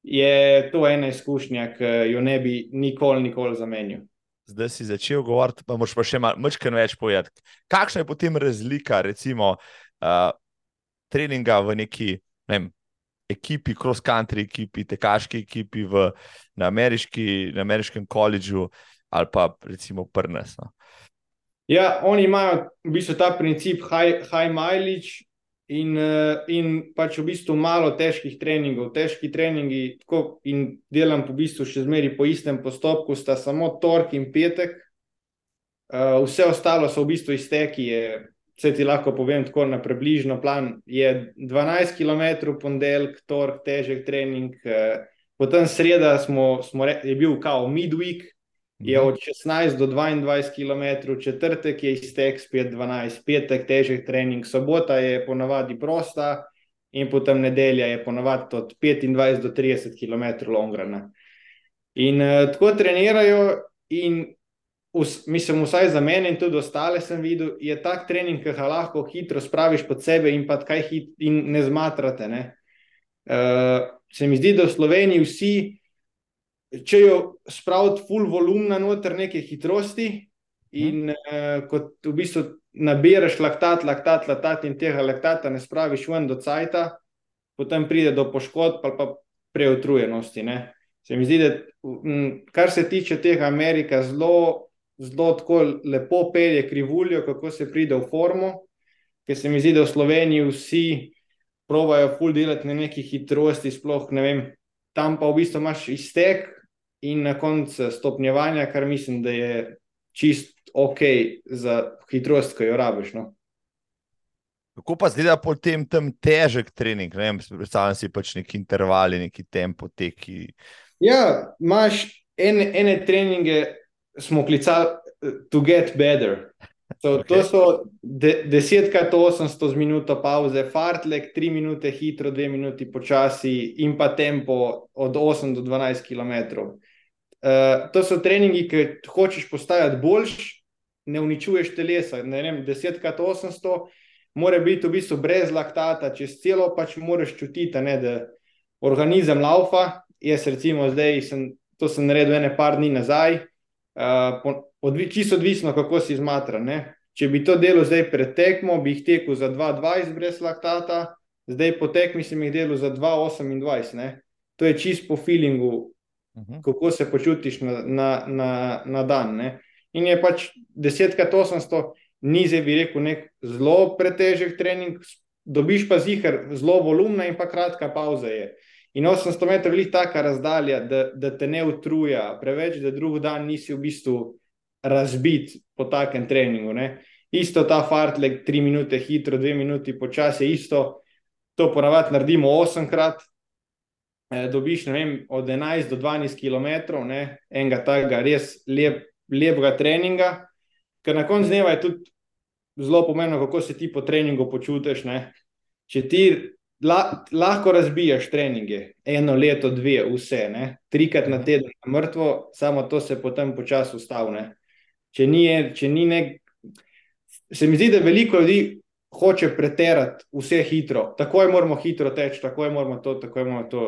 Je to ena izkušnja, ki jo ne bi nikoli, nikoli zamenil. Zdaj si začel govoriti, pa moraš pa še malo več povedati. Kakšna je potem razlika, recimo, uh, treninga v neki ne vem, ekipi, cross-country ekipi, tekaški ekipi v, na, ameriški, na ameriškem koledžu ali pa recimo prnes. No. Ja, oni imajo v bistvu ta princip high, high mileage. In, in pač v bistvu malo težkih treningov, težki treningi, tako in delam po bistvu še zmeri po istem postopku, sta samo torek in petek, Uh, vse ostalo so v bistvu izteki, vse ti lahko povem tako na približno plan. Je 12 km ponedeljek, torek, težek trening, uh, potem sreda smo, smo re, je bil kao midweek, je mhm. od 16 do 22 km, četrtek je iztek spet 12, petek težek trening, sobota je ponavadi prosta in potem nedelja je ponavadi od 25 do 30 km longrana. In uh, tako trenirajo in mislim, vsaj za mene in tudi ostale sem videl, je tak trening, ki ga lahko hitro spraviš pod sebe in pa kaj hit in ne zmatrate. Ne? Uh, se mi zdi, da v Sloveniji vsi, če jo spravite full volumna noter neke hitrosti in uh, kot v bistvu nabiraš laktat, laktat, laktat in tega laktata ne spraviš ven do cajta, potem pride do poškodb ali pa preutrujenosti. Ne? Se mi zdi, da kar se tiče tega Amerika, zelo zelo tako lepo pelje krivuljo, kako se pride v formo, ker se mi zdi, da v Sloveniji vsi provajo full delati na neki hitrosti, sploh ne vem. Tam pa v bistvu imaš iztek in na koncu stopnjevanja, kar mislim, da je čist ok za hitrost, ki jo rabiš. No? Kako pa zdaj, po tem tem težek trening, ne vem, predstavljam si pač neki intervali, neki tempo teki. Ja, imaš ene, ene treninge, smo klicali uh, to get better. So, okay. To so de, desetkrat 800 z minuto pauze, fartlek, 3 minute hitro, 2 minuti počasi in pa tempo od 8 do 12 km. Uh, to so treningi, ki hočeš postajati boljši, ne uničuješ telesa. Ne vem, desetkrat 800, mora biti v bistvu brez laktata, čez celo pač moraš čutiti, ne, da organizem laufa. Jaz, recimo, zdaj sem to sem naredil ene par dni nazaj, uh, čisto odvisno, kako si zmatra. Če bi to delo zdaj pretekmo, bi jih tekel za 2,20 brez laktata, zdaj po tekmi sem jih delal za 2,28. To je čist po feelingu. -huh. kako se počutiš na, na, na, na dan. Ne? In je pač 10-800, ni zdaj bi rekel, nek zelo pretežek trening, dobiš pa zihar, zelo volumna in pa kratka pauza je. In 800 metrov je tako razdalja, da, da te ne utruja, preveč, da drug dan nisi v bistvu razbit po takem treningu. Ne? Isto ta fartlek, tri minute hitro, dve minuti počasi, isto to ponavadi naredimo osemkrat. E, dobiš vem, od 11 do 12 km, ne? enega takega res lep, lepega treninga, ker na koncu dneva je tudi zelo pomembno, kako se ti po treningu počutiš. Ne? Če ti la, lahko razbijaš treninge, eno leto, dve, vse, ne? trikrat na teden, mrtvo, samo to se potem počasi ustavlja. Če, če ni nek. Se mi zdi, da veliko ljudi hoče preterati vse hitro, tako je moramo hitro teči, tako je moramo to, tako je moramo to.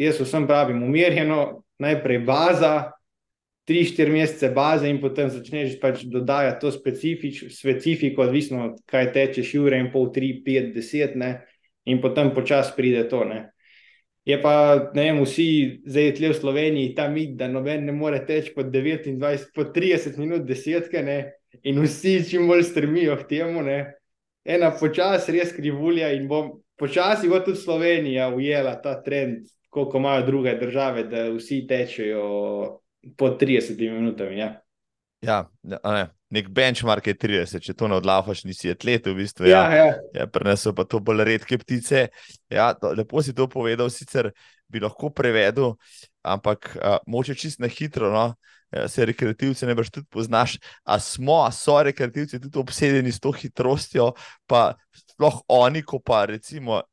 Jaz vsem pravim, umirjeno, najprej baza, tri, štiri mesece baze, in potem začneš pač dodajati to specifiko, odvisno, kaj tečeš, ure in pol, tri, pet, deset. Ne? in potem počasi pride to. Ne. Je pa, ne vem, vsi zdaj tle v Sloveniji, ta mit, da noben ne more teči po 29, po 30 minut, desetke, ne, in vsi čim bolj strmijo k temu. Ne. Ena počasi res krivulja in bo počasi bo tudi Slovenija ujela ta trend, koliko imajo druge države, da vsi tečejo po 30 minutami. Ja. Ja, ne, nek benchmark je 30, če to ne odlafaš, nisi atlet, v bistvu. Ja, ja. ja. ja Prenesel pa to bolj redke ptice. Ja, to, lepo si to povedal, sicer bi lahko prevedel, ampak a, moče čist na hitro. No? Ja, se rekreativci ne boš tudi poznaš, a smo, a so rekreativci tudi obsedeni s to hitrostjo, pa sploh oni, ko pa recimo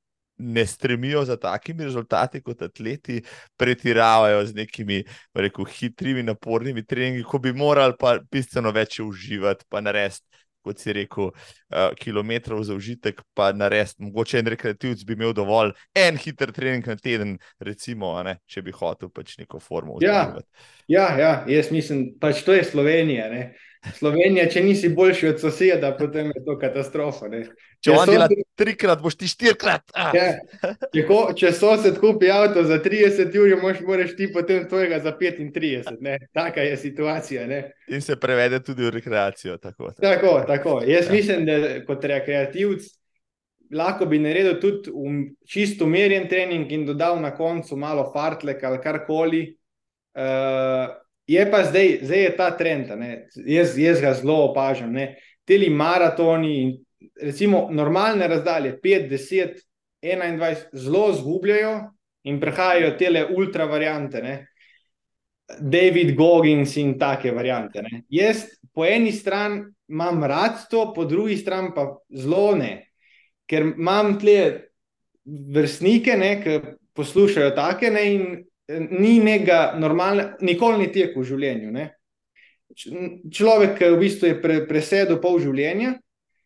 ne stremijo za takimi rezultati kot atleti, pretiravajo z nekimi rekel, hitrimi, napornimi treningi, ko bi morali pa bistveno več uživati, pa narediti. Kot si rekel, uh, kilometrov za užitek, pa narediti, mogoče en rekreativc bi imel dovolj, en hiter trening na teden, recimo, ne, če bi hotel pač neko formo. Ja, ja, ja, jaz mislim, pač to je Slovenija. Ne. Slovenija, če nisi boljši od soseda, potem je to katastrofa. Ne. Če on dela trikrat, boš ti štirikrat. Ah. Ja, če, ko, če sosed kupi avto za 30 ur, moraš ti potem tvojega za 35. Ne. Taka je situacija. Ne. In se prevede tudi v rekreacijo. Tako, tako. tako, tako. Jaz ja. mislim, da kot rekreativc lahko bi naredil tudi um, čisto umirjen trening in dodal na koncu malo fartlek ali karkoli. Uh, Je pa zdaj, zdaj je ta trend, jaz, jaz ga zelo opažam. Ti maratoni, recimo normalne razdalje, 5, 10, 21, zelo zgubljajo in prehajajo te ultra variante. Ne? David Goggins in take variante. Ne? Jaz po eni strani imam rad to, po drugi strani pa zelo ne, ker imam tle vrstnike, ki poslušajo take ne, in ni nekega normalnega, nikoli ni tek v življenju. Ne? Človek, v bistvu je pre, presedel pol življenja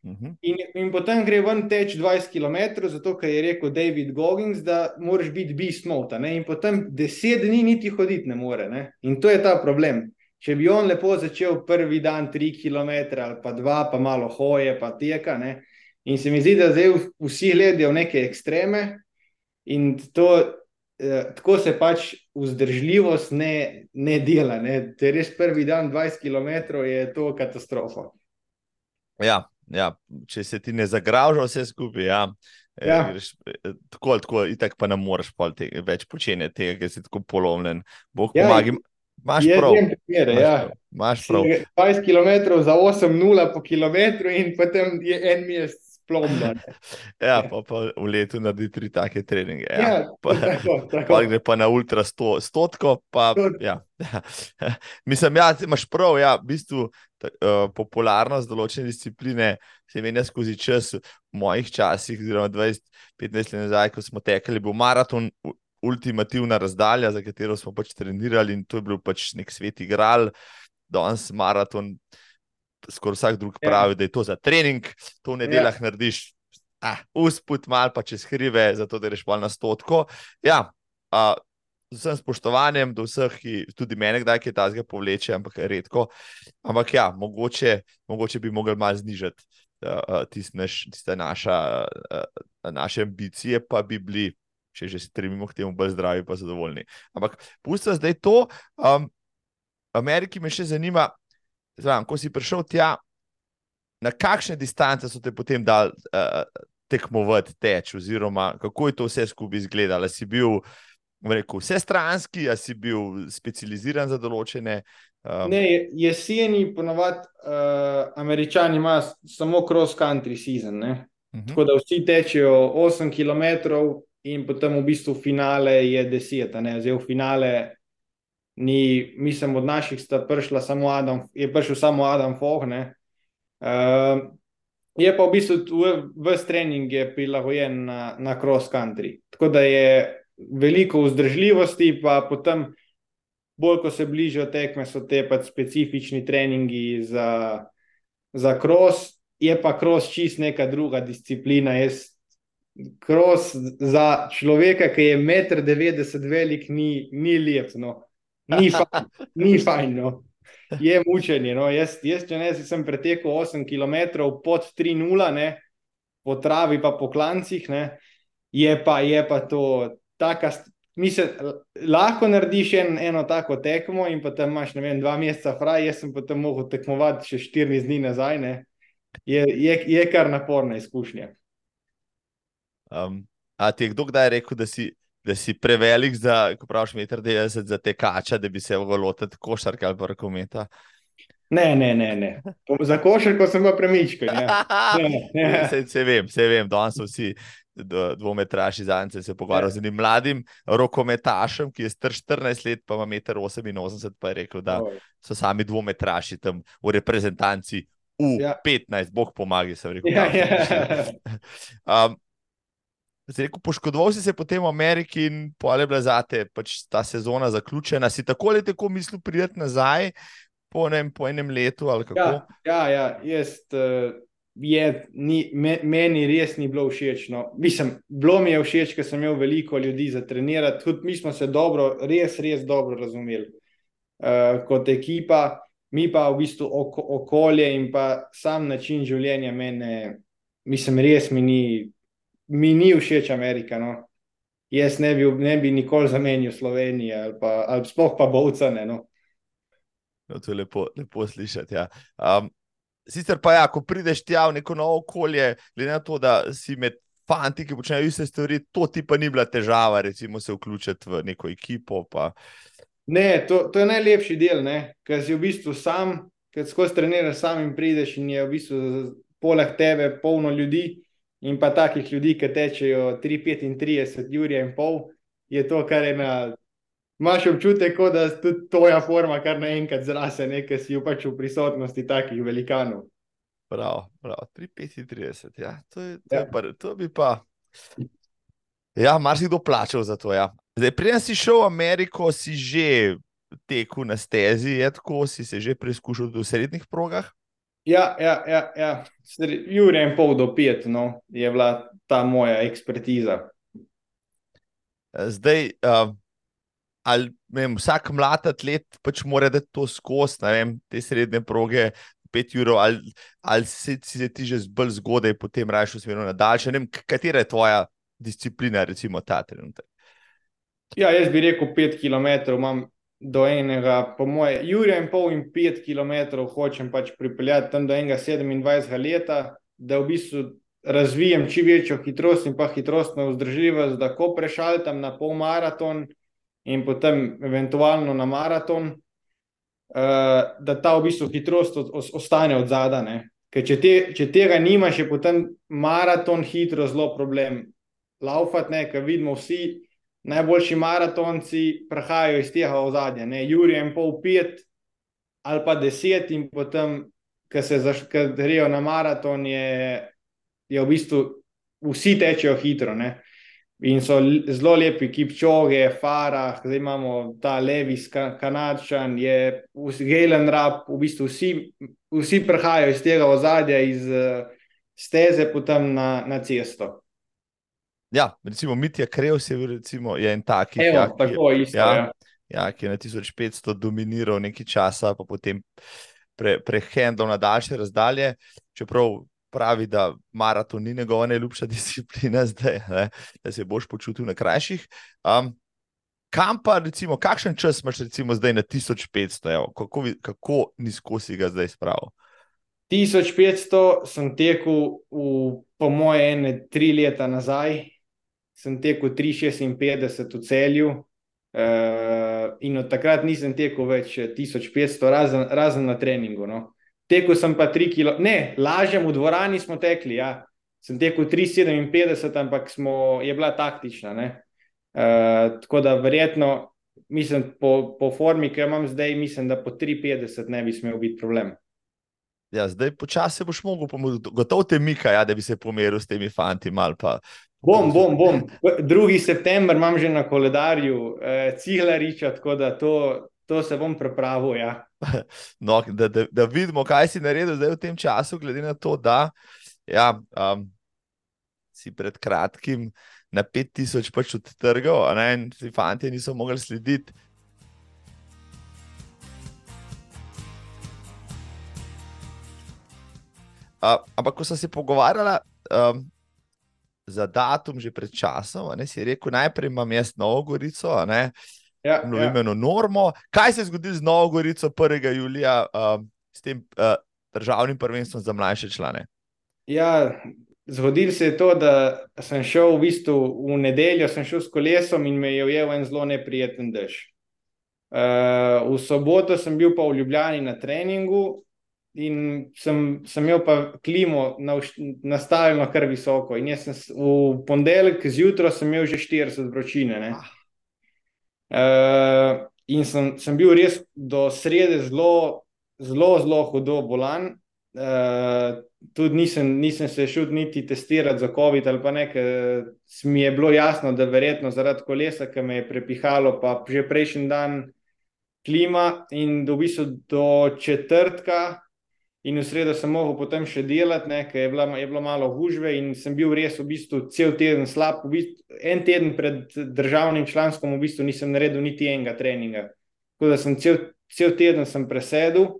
uh mhm. -huh. in, in potem gre ven teč 20 km, zato ker je rekel David Goggins, da moraš biti beast mode. In potem 10 dni niti hoditi ne more. Ne? In to je ta problem. Če bi on lepo začel prvi dan 3 km ali pa 2, pa malo hoje, pa teka. Ne? In se mi zdi, da zdaj vsi gledajo neke ekstreme in to tako se pač vzdržljivost ne, ne dela. Ne. Če res prvi dan 20 km, je to katastrofa. Ja, ja, če se ti ne zagraža, vse skupaj. Ja. Eh, ja. Greš, eh, tako ali tako, itak pa ne moreš te, več početi tega, ker si tako polomljen. Bog ja, pomaga. Imaš prav. Primere, ja. Imaš prav. 20 km za 8-0 po kilometru in potem je en mesec plomba. ja, pa, pa v letu naredi tri take treninge. Ja, ja pa, tako, tako. Pa gre pa na ultra sto, stotko. Pa, ja. Mislim, ja, imaš prav, ja, v bistvu uh, popularnost določene discipline se menja skozi čas. V mojih časih, oziroma 20-15 let nazaj, ko smo tekli, bil maraton. Ultimativna razdalja, za katero smo pač trenirali, in to je bil pač nek svet igral, danes maraton, skoraj vsak drug ja. pravi, da je to za trening, to v nedeljah ja. narediš, ah, usput mal pa čez hribe, zato da reš pa na stotko. Ja, uh, z vsem spoštovanjem do vseh, ki tudi mene kdaj kaj tazga povleče, ampak redko. Ampak ja, mogoče, mogoče bi mogli malo znižati uh, tiste naš, naša, uh, naše ambicije, pa bi bili. Če že stremimo k temu, bolj zdravi, pa zadovoljni. Ampak, pustite zdaj to. Um, Ameriki me še zanima, Zdaj, ko si prišel tja, na kakšne distance so te potem dal uh, tekmovati teč, oziroma kako je to vse skupaj izgledalo? Si bil rekel, vse stranski, ali si bil specializiran za določene? Um... Ne, jeseni ponovadi uh, američani imajo samo cross-country season. Uh mhm. -huh. Tako da vsi tečejo 8 km in potem v bistvu finale je 10. Zdaj v finale ni, mislim, od naših sta prišla samo Adam, je prišel samo Adam Fohne. Uh, ehm, je pa v bistvu vse trening je prilagojen na, na cross country. Tako da je veliko vzdržljivosti, pa potem, bolj ko se bližajo tekme, so te pač specifični treningi za, za cross. Je pa cross čist neka druga disciplina. Jaz, cross za človeka, ki je 1,90 m velik, ni, ni lep. No ni fajn, ni fajn no. je mučenje. No. Jaz, jaz, če ne, sem pretekel 8 km pod 3-0, po travi, pa po klancih, ne. je pa, je pa to taka. Mislim, lahko narediš en, eno tako tekmo, in potem imaš vem, dva meseca fraj, jaz sem potem mogel tekmovati še štiri dni nazaj. Je, je, je kar naporna izkušnja. Um, a ti je kdo kdaj rekel, da si da si prevelik za, ko praviš, meter 90 za te kača, da bi se lahko lotil košarke ali pa rokometa. Ne, ne, ne, ne. Za košarko sem pa premičken. Ja. Se, se vem, se vem, danes so vsi dvometraši zance se pogovarjajo z enim mladim rokometašem, ki je star 14 let, pa ima 1,88 m, pa je rekel, da so sami dvometraši tam v reprezentanci. U, ja. 15, boh pomaga, sem rekel. Ja, ja. Um, Rekel, poškodoval si se potem v Ameriki in pole bila zate, pač ta sezona zaključena. Si tako ali tako mislil prideti nazaj po, ne, po enem letu? Ja, ja, ja, jaz. Uh, je, ni, me, meni res ni bilo všeč. No. Mislim, bilo mi je všeč, ker sem imel veliko ljudi za trenirati. Tudi mi smo se dobro, res, res dobro razumeli uh, kot ekipa. mi pa v bistvu oko, okolje in pa sam način življenja mene, mislim, res mi ni, mi ni všeč Amerika. No. Jaz ne bi, ne bi nikoli zamenil Slovenije ali pa ali sploh pa Bovcane. No. No, to je lepo, lepo slišati. Ja. Um, sicer pa, ja, ko prideš tja v neko novo okolje, glede na to, da si med fanti, ki počnejo iste stvari, to ti pa ni bila težava, recimo se vključiti v neko ekipo. Pa... Ne, to, to je najlepši del, ker si v bistvu sam, ker skozi treniraš sam in prideš in je v bistvu poleg tebe polno ljudi in pa takih ljudi, ki tečejo 3-35 ur in pol, je to, kar je na. Máš občutek, da je tudi tvoja forma, kar naenkrat zrase, nekaj si pač v prisotnosti takih velikanov. Prav, prav, 3-35, ja. To, to, ja. to bi pa. Ja, marsikdo plačal za to. Ja. Zdaj, preden si šel v Ameriko, si že tekel na stezi, je tako, si se že preizkušal v srednjih progah. Ja, ja, ja, ja. Jure in pol do pet, no, je bila ta moja ekspertiza. Zdaj, uh, ali vem, vsak mlad atlet pač mora da to skozi, vem, te srednje proge, pet ur, ali, ali si, si se ti že bolj zgodaj, potem raje usmeril na daljše. Ne vem, katera je tvoja disciplina, recimo ta trenutek. Ja, jaz bi rekel, pet km imam do enega, po moje, Jurija in pol in pet km hočem pač pripeljati tam do enega 27 leta, da v bistvu razvijem čim večjo hitrost in pa hitrostno vzdržljivost, da ko prešaltam na pol maraton in potem eventualno na maraton, uh, da ta v bistvu hitrost ostane od zadaj. Ker če, te, če tega nimaš, je potem maraton hitro zelo problem. Laufat, ne, ker vidimo vsi najboljši maratonci, prahajajo iz tega ozadja. Juri je pol pet ali pa deset, in potem, ko se grejo na maraton, je, je v bistvu vsi tečejo hitro. Ne. In so zelo lepi, ki pčoge, fara, zdaj imamo ta levi, kanadčan, je Gelen Rab, v bistvu vsi, vsi prihajajo iz tega ozadja, iz steze, potem na, na cesto. Ja, recimo Mitja Krevs je, recimo, je en tak, Evo, ja, tako je isto. Ja, ja. Ja, ki je na 1500 dominiral nekaj časa, pa potem pre, prehendal na daljše razdalje. Čeprav pravi, da maraton ni njegova najljubša disciplina, zdaj, ne, da se boš počutil na krajših. Um, kam pa, recimo, kakšen čas imaš recimo, zdaj na 1500, evo, kako, kako nizko si ga zdaj spravil? 1500 sem tekel, v, po moje, ene tri leta nazaj, sem tekel 356 v celju. Uh, in od takrat nisem tekel več 1500, razen, razen na treningu. No. Tekel sem pa 3 km, ne, lažjem v dvorani smo tekli. Ja. Sem tekel 3,57, ampak smo, je bila taktična. Uh, tako da verjetno, mislim, po, po formi, ki jo imam zdaj, mislim, da po 3,50 ne bi smel biti problem. Ja, zdaj počasi boš mogel pomagati, gotovo te mika, ja, da bi se pomeril s temi fanti. Pa... Bom, bom, bom. 2. september imam že na koledarju, eh, cihlariča, tako da to, to se bom pripravil. Ja. No, da, da, da vidimo, kaj si naredil zdaj v tem času, glede na to, da ja, um, si pred kratkim na 5000 pač odtrgal, in si fanti niso mogli slediti. Uh, ampak, ko sem se pogovarjala um, za datum, že pred časom, ne, si rekel, najprej imam jaz Novo Gorico, ne, ja, novimeno ja. normo. Kaj se je zgodilo z Novo Gorico 1. julija, uh, s tem uh, državnim prvenstvom za mlajše člane? Ja, zgodilo se je to, da sem šel v bistvu v nedeljo, sem šel s kolesom in me je ujel en zelo neprijeten dež. Uh, v soboto sem bil pa v Ljubljani na treningu. In sem, sem imel pa klimo nastavljeno kar visoko. In jaz sem v ponedeljek zjutraj imel že 40 vročine. Ah. Uh, in sem, sem bil res do srede zelo, zelo, zelo hudo bolan. Uh, tudi nisem, nisem se šel niti testirati za COVID ali pa nekaj. Mi je bilo jasno, da verjetno zaradi kolesa, ki me je prepihalo, pa že prejšnji dan klima in do, v bistvu do četrtka in v sredo sem mogel potem še delati, ker je, je bilo malo gužve in sem bil res v bistvu cel teden slab. V bistvu, en teden pred državnim članstvom v bistvu nisem naredil niti enega treninga. Tako da sem cel, cel teden sem presedel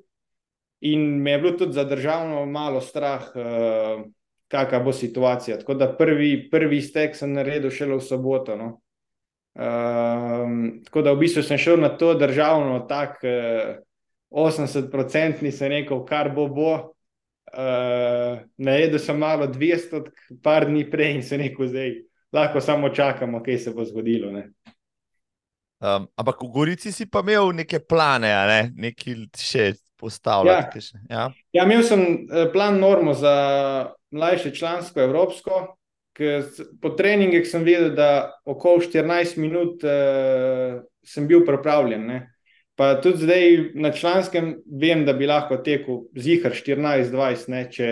in me je bilo tudi zadržavno malo strah, uh, kakšna bo situacija. Tako da prvi, prvi stek sem naredil šele v soboto. No. Um, tako da v bistvu sem šel na to državno, tako uh, 80-odstotni, sem rekel, kar bo bo. Uh, Najedel sem malo 200, par dni prej in se rekel, zdaj lahko samo čakamo, kaj se bo zgodilo. Um, ampak v Gorici si pa imel neke plane, ne? nekaj še postavljati. Ja. Ja. ja, imel sem eh, plan normo za mlajše člansko Evropsko. Po treningih sem videl, da okoli 14 minut uh, sem bil pripravljen. Ne? Pa tudi zdaj na članskem vem, da bi lahko tekel zihar 14-20, če,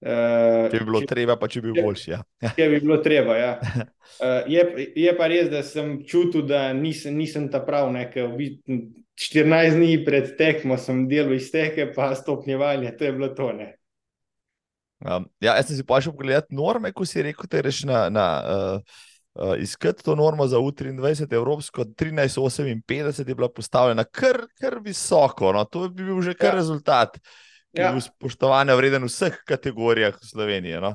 uh, če bi bilo če, treba, pa če bi bil boljši. Ja. Če bi bilo treba. Ja. Uh, je, je pa res, da sem čutil, da nisem, nisem ta prav. Ne, 14 dni pred tekmo sem delal izteke, pa stopnjevanje, to je bilo to. Um, ja, jaz sem si pa šel pogledat norme, ko si rekel, da reš na. na uh, Uh, iskati to normo za U23, Evropsko 1358 je bila postavljena kar, kar visoko. No? To bi bil že kar ja. rezultat, ki ja. je bil spoštovan, vreden v vseh kategorijah v Sloveniji. No?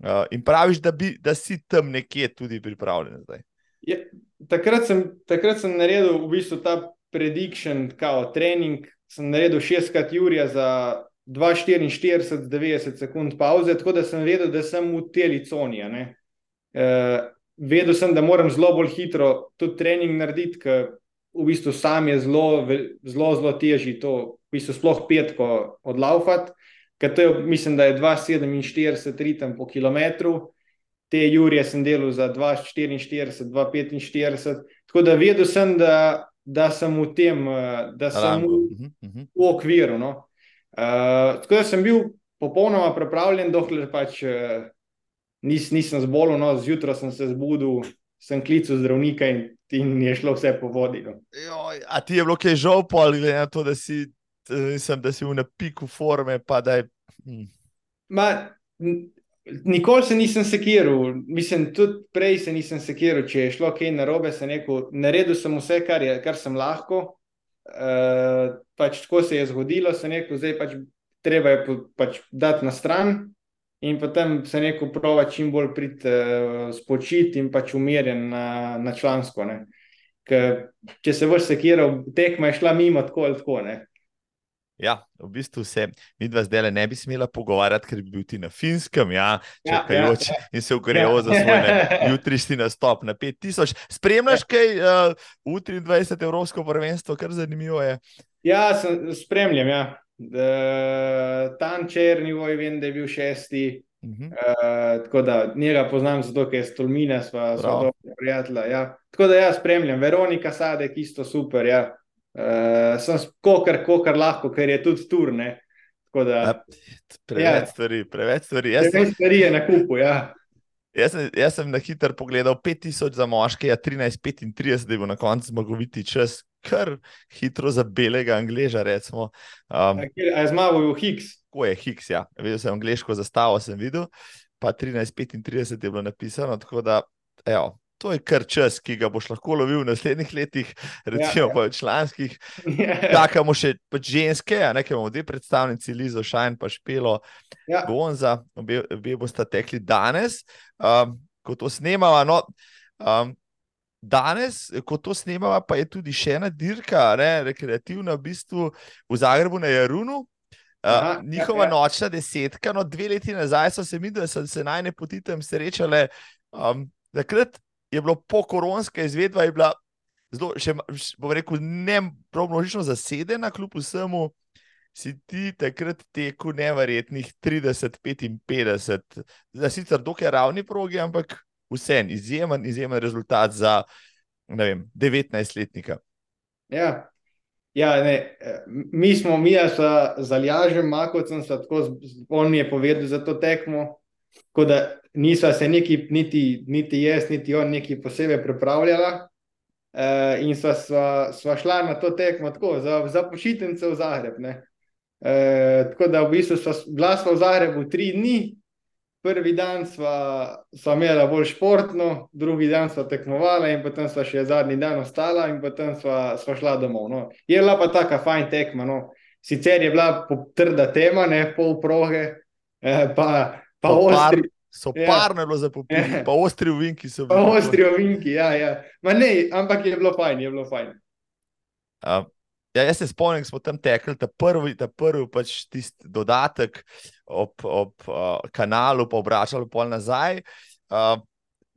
Uh, in praviš, da, bi, da si tam nekje tudi pripravljen zdaj. Ja, takrat, sem, takrat sem naredil v bistvu ta prediction, kao trening, sem naredil šestkrat Jurija za 2,44, 90 sekund pauze, tako da sem vedel, da sem v teli coni. Uh, vedel sem, da moram zelo bolj hitro tudi trening narediti, ker v bistvu sam je zelo, zelo, zelo težji to, v bistvu sploh petko odlaufati, ker to je, mislim, da je 2,47 ritem po kilometru. Te Jurije sem delal za 2,44, 2,45. Tako da vedel sem, da da sem v tem, eh, da sem v, mhm, mhm. v okviru. No. Uh, tako da sem bil popolnoma pripravljen, dokler pač uh, nis, nisem zbolel, no, zjutraj sem se zbudil, sem klical zdravnika in, in je šlo vse po vodi. No. A ti je bilo kaj žal, ali glede na to, da si, mislim, da si v nepiku forme, pa da je. Hm. Ma, Nikoli se nisem sekiral, mislim, tudi prej se nisem sekiral, če je šlo kaj narobe, sem rekel, naredil sem vse, kar, je, kar sem lahko. Uh, pač tako se je zgodilo, sem rekel, zdaj pač treba je pač dati na stran in potem sem rekel, prova čim bolj priti uh, spočiti in pač umirjen na, na člansko. Ker, če se vrš sekiral, tekma je šla mimo tako ali tako. Ne. Ja, v bistvu se mi dva zdaj ne bi smela pogovarjati, ker bi bil ti na finskem, ja, ja čakajoč ja, ja, ja. in se ugrejal ja. za svoj jutrišnji nastop na 5000. Spremljaš ja. kaj uh, v 23. Evropsko prvenstvo, kar zanimivo je? Ja, sem, spremljam. Ja. Tam črni voj, vem, da je bil šesti. Uh -huh. uh, tako da njega poznam zato, ker je stolmina, sva zelo prijatelja. Ja. Tako da ja, spremljam. Veronika Sadek, isto super. Ja. Uh, sem skokar, kar lahko, ker je tudi turne. Da, preveč ja, stvari, preveč stvari. Jaz preveč sem, stvari je na kupu. Ja. Jaz sem, jaz sem na hiter pogledal 5000 za moške, ja 13:35, da bo na koncu zmagoviti čas, kar hitro za belega angleža. Um, a je zmagal v Higgs? Ko je Higgs, ja. Videl sem angliško zastavo, sem videl, pa 13:35 je bilo napisano. Tako da, evo, to je kar čas, ki ga boš lahko lovil v naslednjih letih, recimo ja, ja. pa v članskih. Čakamo še pač ženske, nekaj imamo dve predstavnici, Lizo Šajn, pa Špelo, ja. Gonza, obe, obe boste tekli danes, um, ko to snemamo. No, um, Danes, ko to snemamo, pa je tudi še ena dirka, ne, rekreativna, v bistvu v Zagrebu na Jarunu. Uh, Aha, njihova ja, ja. nočna desetka, no, dve leti nazaj so se mi, da so se najne poti tam srečale. Um, takrat je bilo po koronska izvedba, je bila zelo, še, bom rekel, ne množično zasedena, kljub vsemu. Si ti takrat tekel nevrjetnih 30-55, za sicer dokaj ravni progi, ampak vseeno izjemen, izjemen rezultat za 19-letnika. Ja, ja ne, mi smo, mi smo za Ljažem, Makovcem, tako on je povedal za to tekmo. Tako da nisva se neki, niti, niti jaz, niti on, neki posebej pripravljala. Uh, in sva, sva, sva šla na to tekmo tako, za, za počitnice v Zagreb. Uh, tako da v bistvu sva bila sva v Zagrebu tri dni, prvi dan sva, sva imela bolj športno, drugi dan sva tekmovala, in potem sva še zadnji dan ostala, in potem sva, sva šla domov. No. Je bila pa taka fajn tekma. No. sicer je bila trda tema, ne pol proge, eh, pa, pa ostri. So ja. parno bilo za popiti, ja. pa ostri ovinki so bili. Pa ostri ovinki, ja, ja. Ma ne, ampak je bilo fajn, je bilo fajn. Uh, ja, jaz se spomnim, smo tam tekli, ta prvi, ta prvi pač tisti dodatek ob, ob uh, kanalu, pa obračali pol nazaj. Uh,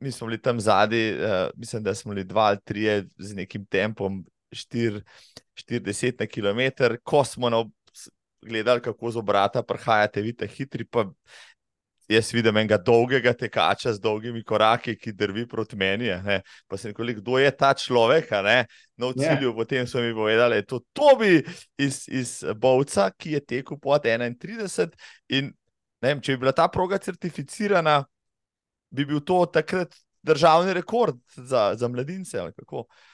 mi smo bili tam zadnji, uh, mislim, da smo bili dva ali tri z nekim tempom, 40 na km, ko smo na, gledali, kako z obrata prihajate, vidite, hitri. Jaz vidim enega dolgega tekača z dolgimi koraki, ki drvi proti meni. Ne? Pa sem rekel, kdo je ta človek? No, v cilju, yeah. potem so mi povedali, da je to Tobi iz, iz Bovca, ki je tekel pod 31. In vem, če bi bila ta proga certificirana, bi bil to takrat državni rekord za, za mladince.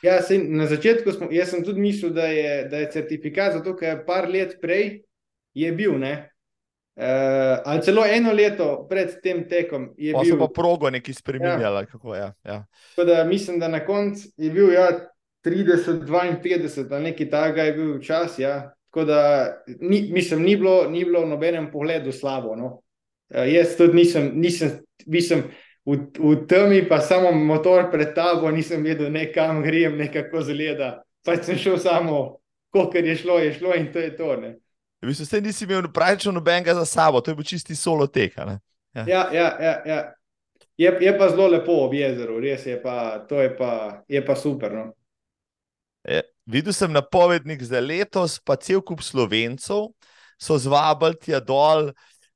Ja, sem, na začetku smo, sem tudi mislil, da je, da je certifikat, zato ker je par let prej je bil. Uh, ali celo eno leto pred tem tekom je pa bil. Pa progo neki spremenjali. Ja. Ja, ja. da, mislim, da na koncu je bil ja, 30, 52, ali nekaj takega je bil čas. Ja. Tako da ni, mislim, ni bilo, ni bilo v nobenem pogledu slabo. No. Uh, jaz tudi nisem, nisem, nisem v, v temi, pa samo motor pred tabo, nisem vedel, ne, kam grem, nekako zgleda. Pač sem šel samo, koliko je šlo, je šlo in to je to. Ne. V bistvu ste nisi imel praktično nobenega za sabo, to je bil čisti solo tek. Ja. Ja, ja, ja, ja. Je, je pa zelo lepo ob jezeru, res je pa, to je pa, je pa super. No. Je, videl sem napovednik za letos, pa cel kup slovencev so zvabili tja dol,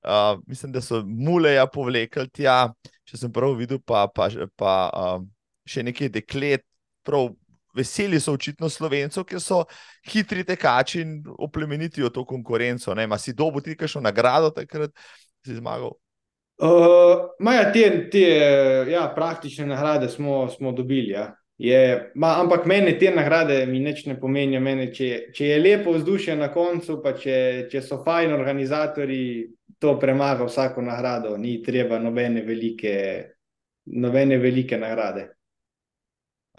uh, mislim, da so muleja povlekli tja če sem prav videl, pa, pa, pa um, še nekaj deklet, prav veseli so očitno slovencev, ki so hitri tekači in oplemenitijo to konkurenco. Ne, si dobo ti kakšno nagrado takrat, si zmagal? Uh, maja, te, te ja, praktične nagrade smo, smo dobili. Ja. Je, ma, ampak meni te nagrade mi nič ne pomenijo. Mene, če, če je lepo vzdušje na koncu, pa če, če so fajni organizatori, to premaga vsako nagrado, ni treba nobene velike, nobene velike nagrade.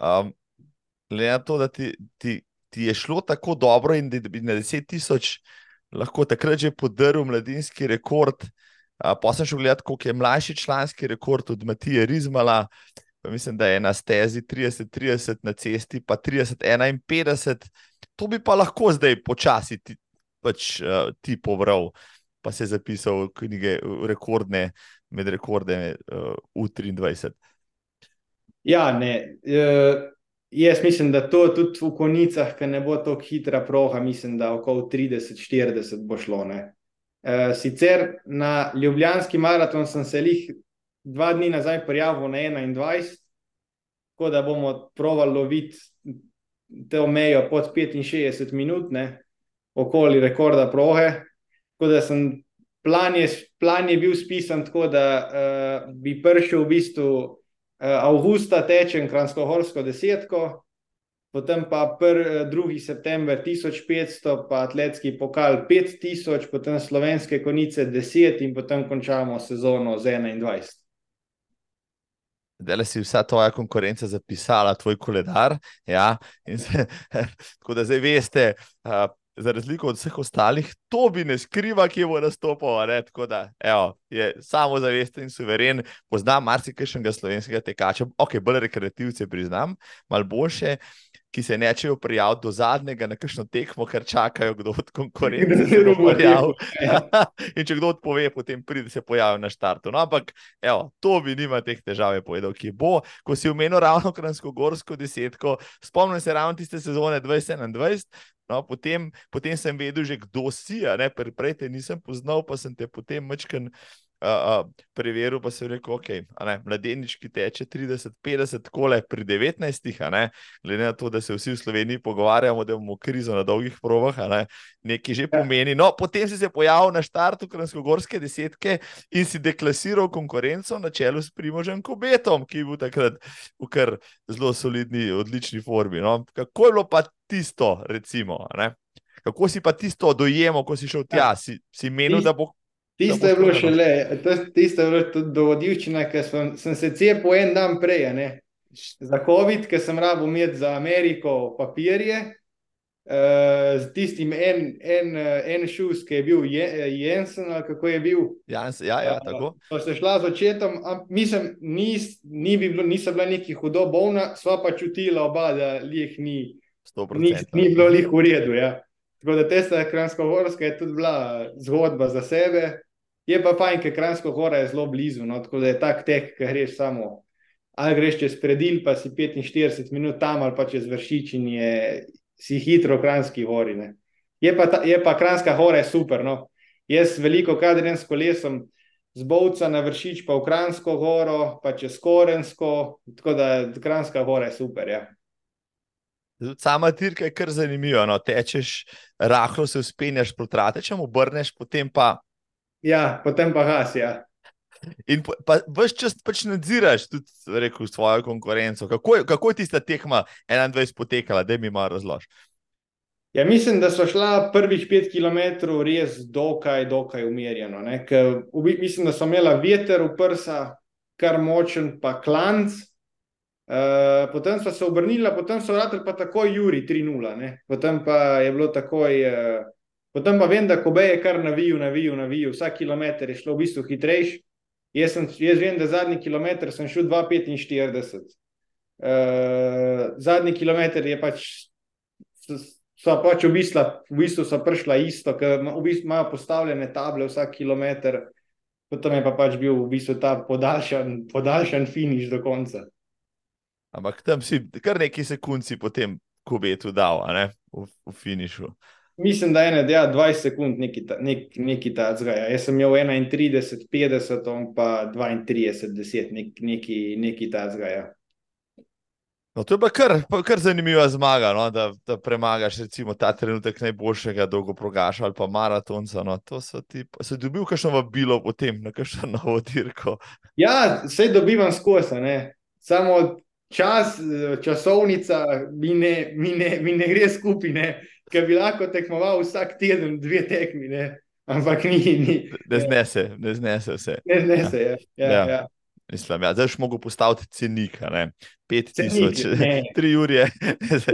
Um, Glede na to, da ti, ti, ti je šlo tako dobro, in da bi na 10.000 lahko takrat že podaril mladinski rekord. Pa sem šel gledati, koliko je mlajši članski rekord od Matije Rizmala. Mislim, da je na stezi 30-30 na cesti, pa 30-51. To bi pa lahko zdaj počasi ti, pač, uh, ti povral pa se je zapisal v knjige, rekordne, med rekorde uh, v 23. Ja, ne. Uh, jaz mislim, da to tudi v konicah, ki ne bo tako hitra proga, mislim, da okoli 30-40 bo šlo. Uh, sicer na Ljubljanski maraton sem se jih dva dni nazaj prijavil na 21, tako da bomo provali loviti to mejo pod 65 minut, ne, okoli rekorda proge. Tako da sem plan je, plan je bil spisan tako, da uh, bi prišel v bistvu avgusta tečen Kransko-Horsko desetko, potem pa 2. september 1500, pa atletski pokal 5000, potem slovenske konice 10 in potem končamo sezono z 21. Da si vsa tvoja konkurenca zapisala, tvoj koledar. Ja, se, tako da zdaj veste, uh, za razliko od vseh ostalih, to bi ne skriva, ki bo nastopil. Tako da evo, je samo zavesten in suveren, poznam marsikajšnjega slovenskega tekača, ok, bolj rekreativce priznam, malo boljše ki se nečejo prijaviti do zadnjega na kakšno tekmo, ker čakajo, kdo od konkurence se bo pojavil. in če kdo odpove, potem pride se pojaviti na štartu. No, ampak, evo, to bi nima teh težav, je povedal, ki bo. Ko si umenil ravno Kransko-Gorsko desetko, spomnim se ravno tiste sezone 2021. No, potem, potem sem vedel, že kdo si, prej te nisem poznal, pa sem te potem mačken uh, preveril, pa se je rekel, ok, mladenič, ki teče 30-50, tako le pri 19, glede na to, da se vsi v Sloveniji pogovarjamo, da imamo krizo na dolgih provah, ne? nekaj že ja. pomeni. No, potem si se pojavil na štartu Kransko-Gorske desetke in si deklasiral konkurenco na čelu s Primožem Kobetom, ki je bil takrat v kar zelo solidni, odlični formi. No? Kako je bilo pa tisto, recimo? Ne? Kako si pa tisto dojemal, ko si šel tja? Ja. Si, si menil, da bo Tisto je bilo še le, tisto je bilo tudi dovodivčina, ker sem, sem se cepil en dan prej, ne? za COVID, ker sem rabo imeti za Ameriko papirje. Uh, z tistim en, en, en šus, ki je bil Jensen, ali kako je bil. Jans, ja, ja, tako. Uh, so šla z očetom, mislim, nis, ni bi bilo, nisem bila neki hudo bolna, sva pa čutila oba, da jih ni, ni, ni bilo lih v redu. Ja. Tako da testa Kransko-Horska je tudi bila zgodba za sebe. Je pa fajn, ker Kransko-Hora je zelo blizu, no, tako da je tak tek, ki greš samo. Ali greš čez predil, pa si 45 minut tam, ali pa čez vršič in je si hitro v Kranjski gori. Ne. Je pa, ta, je pa Kranjska gora super. No. Jaz veliko krat grem s kolesom z Bovca na vršič, pa v Kranjsko goro, pa čez Korensko, tako da Kranjska gora je super. Ja. Sama dirka je kar zanimiva. No. Tečeš, rahlo se uspenjaš proti ratečem, obrneš, potem pa. Ja, potem pa gas. Ja. In vse čas pač nadziraš tudi rekel, svojo konkurenco. Kako, kako je tista tekma 21 potekala, da mi malo razložiš? Ja, mislim, da so šla prvih pet km res dokaj, dokaj umirjeno. Ker, mislim, da so imela veter v prsa, kar močen, pa klanc. Uh, potem so se obrnili, potem so vrteli pa takoj Juri 3-0. Potem pa je bilo takoj. Uh, potem pa vem, da Kobe je kar navijal, navijal, navijal. Vsak kilometr je šlo v bistvu hitrejši. Jaz, sem, jaz vem, da zadnji kilometr sem šel 2,45. Uh, zadnji kilometr je pač, so pač v bistvu, v bistvu so prišla isto, ker v bistvu imajo postavljene table vsak kilometr, potem je pa pač bil v bistvu ta podaljšan, podaljšan finiš do konca. Ampak tam si kar neki sekundci potem, ko bi tu dal, v, v finišu. Mislim, da je ja, 20 sekund neki, nek, neki ta zgaja. Jaz sem imel 31, 50, on pa 32, 10, nek, neki, neki ta zgaja. No, to je pa kar, pa kar zanimiva zmaga, no, da, da premagaš recimo, ta trenutek najboljšega dolgoprogaša ali pa maratonca. No. To so ti, se dobil kakšno vabilo potem na kakšno novo dirko. Ja, vse dobivam skozi, samo čas, časovnica mi ne, mi ne, mi ne gre skupaj ki bi lahko tekmoval vsak teden, dve tekmi, ne? ampak ni. ni ne znese, ne znese vse. Ne znese, ja. ja, ja. ja. Mislim, ja, zdaj boš mogel postaviti cenik, pet tisoč, tri ure.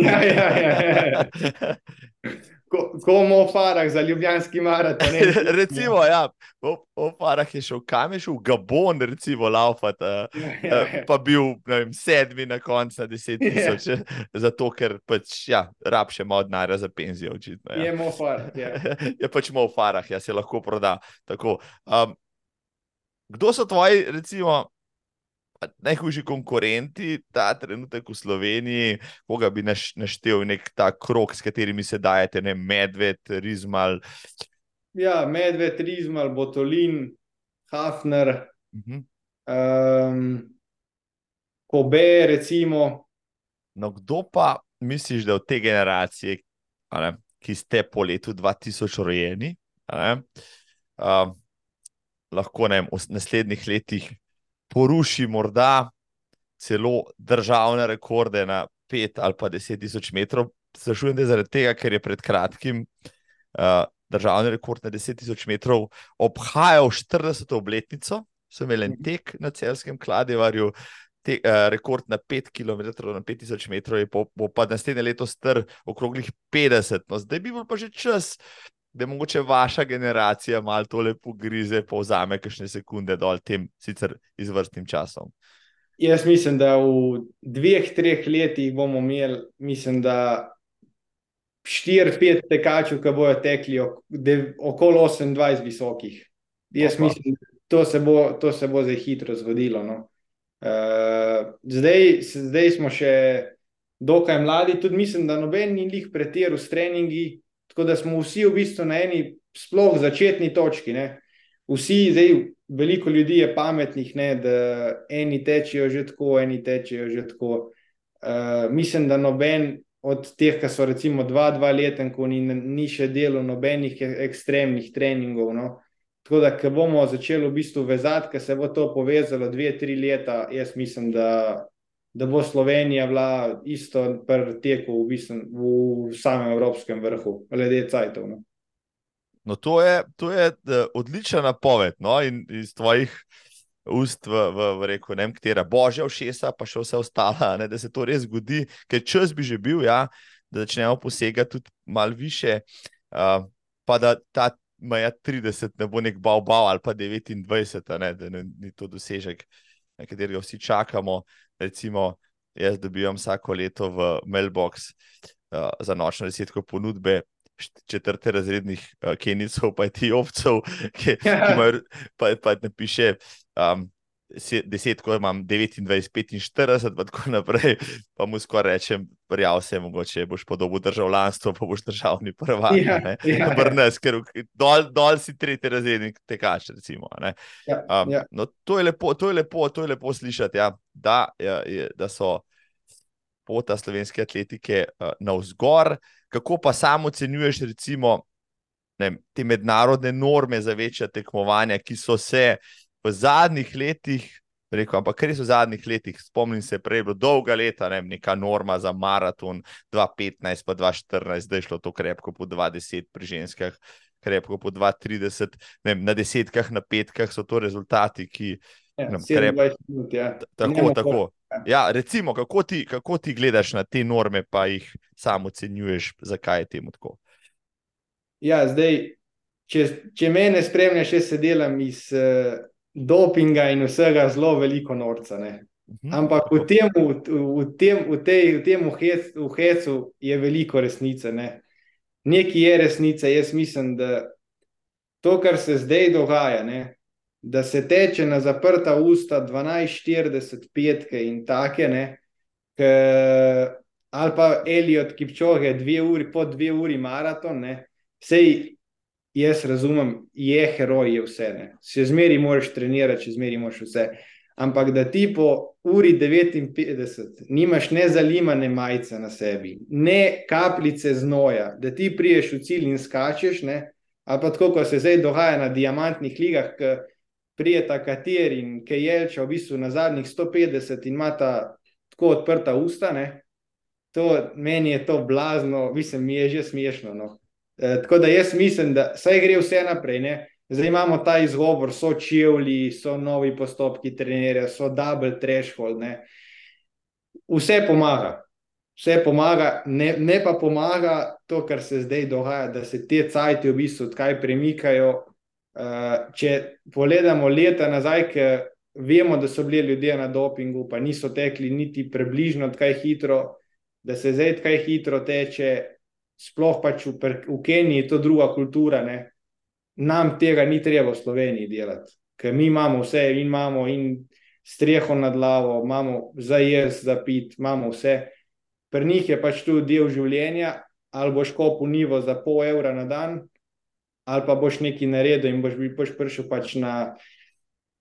ja, ja, ja, ja. Komu v farah za ljubljanski maraton? recimo, ja, v farah je šel kamež v Gabon, recimo, laufat, uh, ja, ja, ja. pa bil vem, sedmi na koncu na deset ja. tisoč, ja. zato ker pač, ja, rab še malo denarja za penzijo. Očitno, ja. Je mo farah. Ja. je pač mo farah, ja se lahko proda. Um, kdo so tvoji, recimo, najhujši konkurenti ta trenutek v Sloveniji, koga bi naš, naštel nek ta krok, s katerimi se dajete, ne medved, rizmal. Ja, medved, rizmal, botolin, hafner, uh -huh. um, kobe, recimo. No, kdo pa misliš, da od te generacije, ne, ki ste po letu 2000 rojeni, ne, um, lahko ne, v naslednjih letih poruši morda celo državne rekorde na 5 ali pa 10 tisoč metrov. Sprašujem, da je zaradi tega, ker je pred kratkim uh, državni rekord na 10 tisoč metrov obhajal 40. obletnico, so imeli en mhm. tek na celskem kladevarju. Te, uh, rekord na 5 km, na 5000 metrov, je po, bo pa naslednje leto str okroglih 50. No, zdaj bi bil pa že čas, da je mogoče vaša generacija malo tole pogrize, pa vzame kakšne sekunde dol tem sicer izvrstnim časom. Jaz mislim, da v dveh, treh letih bomo imeli, mislim, da štiri, pet tekačev, ki bojo tekli okoli 28 visokih. Jaz Opa. mislim, da se bo, to se bo zdaj hitro zgodilo. No. Uh, zdaj, zdaj smo še dokaj mladi, tudi mislim, da noben ni njih pretiral s treningi, Tako da smo vsi v bistvu na eni sploh začetni točki. Ne? Vsi, zdaj, veliko ljudi je pametnih, ne, da eni tečejo že tako, eni tečejo že tako. Uh, mislim, da noben od teh, ki so recimo dva, dva leta, ko ni, ni še delo nobenih ekstremnih treningov. No. Tako da, ko bomo začeli v bistvu vezati, ko se bo to povezalo dve, tri leta, jaz mislim, da da bo Slovenija bila isto preteku v, v samem evropskem vrhu, glede Cajtov. No. No, to je, to je eh, odlična napoved. No? In iz tvojih ust, v, v, v reku, ne vem, katera božja všesa, pa še vse ostalo, da se to res zgodi, ker čas bi že bil, ja, da začnemo posegati tudi malo više, uh, pa da ta meja 30 ne bo nek bal-bal ali pa 29, ne, da ne, ni to dosežek, na katerega vsi čakamo. Recimo, jaz dobivam vsako leto v mailbox uh, za nočno desetko ponudbe. Četrte razrednih uh, kenicov, pa ti ovcev, ki, ki imajo, pa, pa napiše, um, deset, ko imam 29, 45, pa tako naprej, pa mu skoraj rečem, prijav se, mogoče boš podobo državljanstvo, pa boš državni prvak. Ja, ja, Brnes, ker dol, dol si tretji razrednik tekač, recimo. Ja, um, ja. No, to, je lepo, to, je lepo, to je lepo slišati, ja, da, ja, je, da so pota slovenske atletike uh, navzgor. Kako pa samo ocenjuješ, recimo, ne, te mednarodne norme za večja tekmovanja, ki so se v zadnjih letih, rekel, ampak res v zadnjih letih, spomnim se, prej je bilo dolga leta, ne, neka norma za maraton 2015, pa 2014, zdaj je šlo to krepko po 20 pri ženskah, krepko po 2030, ne, na desetkah, na petkah so to rezultati, ki. Ja, nam, krep... minut, ja. Tako, tako. Ja, recimo, kako ti, kako ti gledaš na te norme, pa jih samo ocenjuješ, zakaj je temu tako? Ja, zdaj, če, če me ne spremljaš, jaz se delam iz uh, dopinga in vsega zelo veliko norca. Ne? Mhm. Ampak v tem, v, v tem, v tej, v tem v hecu, v hecu je veliko resnice. Ne? Nekaj je resnice, jaz mislim, da to, kar se zdaj dogaja, ne? Da se teče na zaprta usta 12-40 petke in take, ke, ali pa Eliot, ki pčoge dve uri, po dve uri maraton, sej jaz razumem, je heroj, je vse. Ne. Še zmeraj moraš trenirati, še zmeraj moraš vse. Ampak da ti po uri 59 nimaš ne zalimane majice na sebi, ne kapljice znoja, da ti priješ v cilj in skačeš, ne? ali pa tako, kot se zdaj dogaja na diamantnih ligah, ki prijeta kateri in ki jelča v bistvu na zadnjih 150 in ima ta tako odprta usta. To meni je to blazno, mislim, mi je že smešno. No? Eh, tako da jaz mislim, da vse gre vse naprej. Ne? Zdaj imamo ta izgovor, so čevlji, so novi postopki trenerja, so double threshold. Ne? Vse pomaga. Vse pomaga, ne, ne pa pomaga to, kar se zdaj dogaja, da se te cajti v bistvu kaj premikajo. Uh, če pogledamo leta nazaj, ki vemo, da so bili ljudje na dopingu, pa niso tekli niti približno tako hitro, da se zdaj tako hitro teče, sploh pač v, v Keniji je to druga kultura. Ne? Nam tega ni treba v Sloveniji delati, ker mi imamo vse in imamo in streho nad glavo, imamo za jaz, za pit, imamo vse. Pri njih je pač tu del življenja, ali boš kopil nivo za pol evra na dan, ali pa boš nekaj naredil in boš, boš prišel pač na,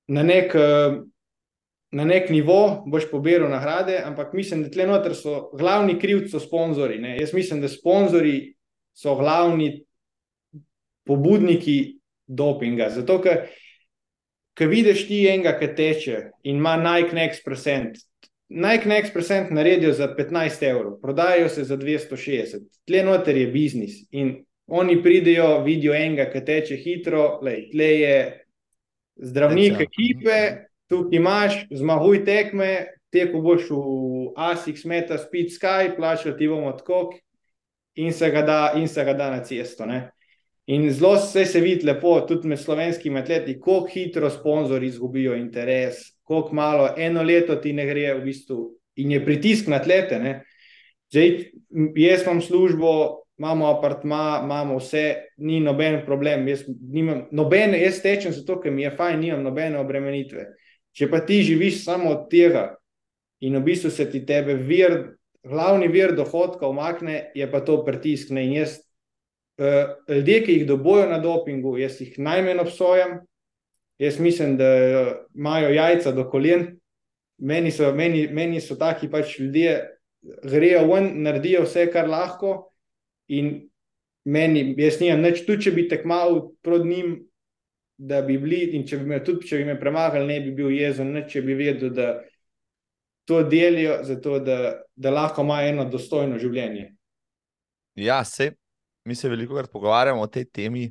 na nek. Uh, na nek nivo, boš pobiral nagrade, ampak mislim, da tle noter so glavni krivci, so sponzorji. Jaz mislim, da sponzorji so glavni pobudniki dopinga. Zato, ker ko vidiš ti enega, ki teče in ima Nike Next Percent. Nike Next Percent naredijo za 15 evrov, prodajajo se za 260, tle noter je biznis. In oni pridejo, vidijo enega, ki teče hitro, lej, tle je zdravnik ekipe, tukaj imaš, zmaguj tekme, te ko boš v ASIC, Meta, Speed Sky, plačal ti bomo tako, in se ga da, in se ga da na cesto. Ne? In zelo se, se vidi lepo, tudi med slovenskimi atleti, kako hitro sponzorji izgubijo interes, kako malo, eno leto ti ne gre v bistvu, in je pritisk na atlete. Zdaj, jaz imam službo, imamo apartma, imamo vse, ni noben problem. Jaz, nimam, nobene, jaz tečem zato, ker mi je fajn, nimam nobene obremenitve. Če pa ti živiš samo od tega in v bistvu se ti tebe vir, glavni vir dohodka umakne, je pa to pritisk. Ne? In jaz, uh, ljudje, ki jih dobojo na dopingu, jaz jih najmanj obsojam, jaz mislim, da imajo jajca do kolen. Meni so, meni, meni so taki pač ljudje, grejo ven, naredijo vse, kar lahko. In meni, jaz nimam nič, tudi če bi tekmoval proti njim, da bi bili, in če bi me tudi, če bi me premagali, ne bi bil jezen, ne, če bi vedel, da to delijo, zato da, da lahko ima eno dostojno življenje. Ja, se, mi se veliko krat pogovarjamo o tej temi.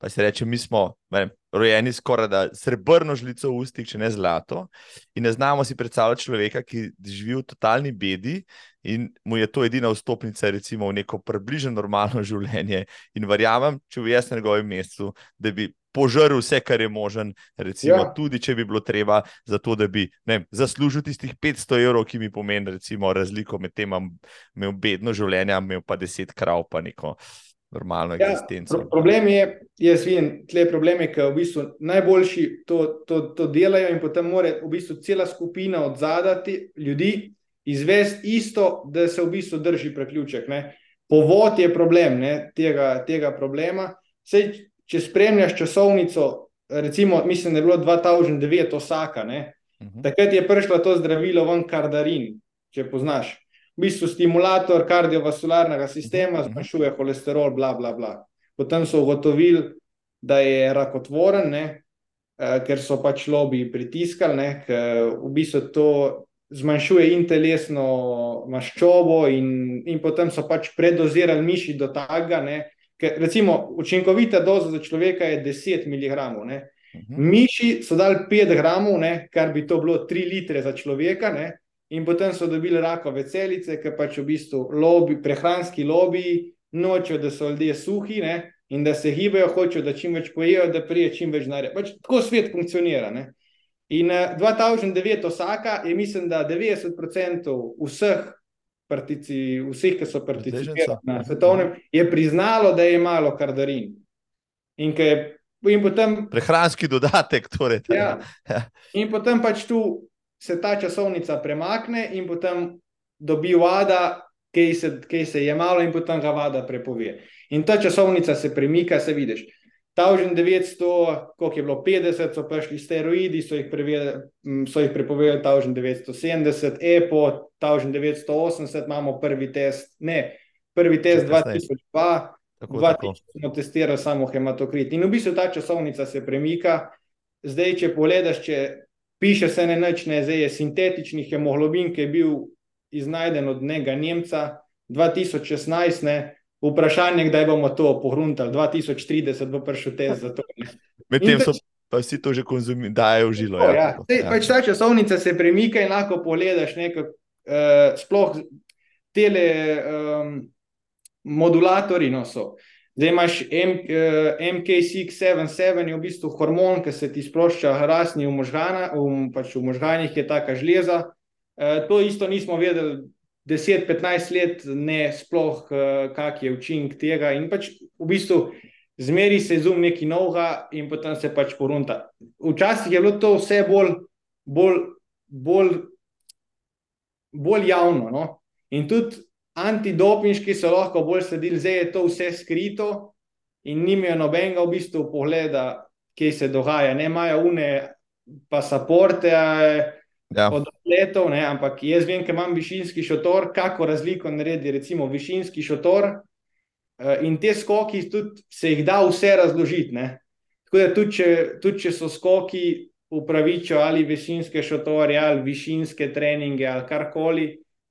Pa se reče, mi smo, ne, rojeni skoraj da srebrno žlico v ustih, če ne zlato. In ne znamo si predstavljati človeka, ki živi v totalni bedi in mu je to edina vstopnica, recimo, v neko približno normalno življenje. In verjamem, če bi jaz na njegovem mestu, da bi. Požrl vse, kar je možen, recimo, ja. tudi če bi bilo treba, zato, da bi ne, zaslužil tistih 500 evrov, ki mi pomeni recimo, razliko med tem, da imam bedno življenje, imam pa 10 krav, pa neko uh, normalno ja, eksistenco. Pro, problem je, jaz vidim, tle probleme, ki v bistvu najboljši to, to, to delajo in potem mora v bistvu cela skupina od zadati ljudi izvesti isto, da se v bistvu drži preključek. Ne. Povod je problem ne, tega, tega problema. Sej, če spremljaš časovnico, recimo, mislim, da je bilo 2009 Osaka, uh mhm. -huh. takrat je prišlo to zdravilo, ven kardarin, če poznaš v bistvu stimulator kardiovaskularnega sistema, mhm. zmanjšuje holesterol, bla, bla, bla. Potem so ugotovili, da je rakotvoren, ne, eh, ker so pač lobiji pritiskali, ne, v bistvu to zmanjšuje in telesno maščobo, in, in potem so pač predozirali miši do tega. Recimo, učinkovita doza za človeka je 10 mg. Ne. Mhm. Miši so dali 5 gramov, ne, kar bi to bilo 3 litre za človeka, ne, In potem so dobili rakove celice, ker pač v bistvu lobby, prehranski lobiji nočejo, da so ljudje suhi ne? in da se gibajo, hočejo, da čim več pojejo, da prije čim več denarja. Pač tako svet funkcionira. Ne? In uh, 2009 Osaka je, mislim, da 90% vseh, partici, vseh ki so participirali na svetovnem, je priznalo, da je malo kardarin. In, je, in potem. Prehranski dodatek, torej. Ja. In potem pač tu se ta časovnica premakne in potem dobi vada, ki se, se je malo, in potem ga vada prepove. In ta časovnica se premika, se vidiš. 1900, koliko je bilo 50, so prišli steroidi, so jih, jih prepovedali 1970, EPO, 1980 imamo prvi test, ne, prvi test 2002, 2000 smo testirali samo hematokrit. In v bistvu ta časovnica se premika. Zdaj, če pogledaš, če piše se ne nečne, zdaj je sintetični hemoglobin, ki je bil iznajden od njega Nemca 2016. Ne, vprašanje, kdaj bomo to pohruntali, 2030 bo prišel test za to. Medtem so pa vsi to že konzumirajo, dajo v žilo. Ja, ja. Sej, pač ta časovnica se premika in lahko pogledaš nekaj, uh, sploh tele um, modulatori no so. Zdaj imaš MK677, eh, je v bistvu hormon, ki se ti sprošča rasni v, možgana, v, pač v možganjih, je taka žleza. E, to isto nismo vedeli 10-15 let, ne sploh, e, kak je učink tega. In pač v bistvu zmeri se izum neki novega in potem se pač porunta. Včasih je bilo to vse bolj, bolj, bolj, bolj javno. No? In tudi antidopinški so lahko bolj sledili, zdaj je to vse skrito in nimajo nobenega v bistvu pogleda, kaj se dogaja. Ne imajo une pasaporte ja. od letov, ne? ampak jaz vem, ker imam višinski šotor, kako razliko naredi recimo višinski šotor eh, in te skoki tudi se jih da vse razložiti. Ne? Tako da tudi če, tudi če so skoki upravičijo ali višinske šotore ali višinske treninge ali karkoli,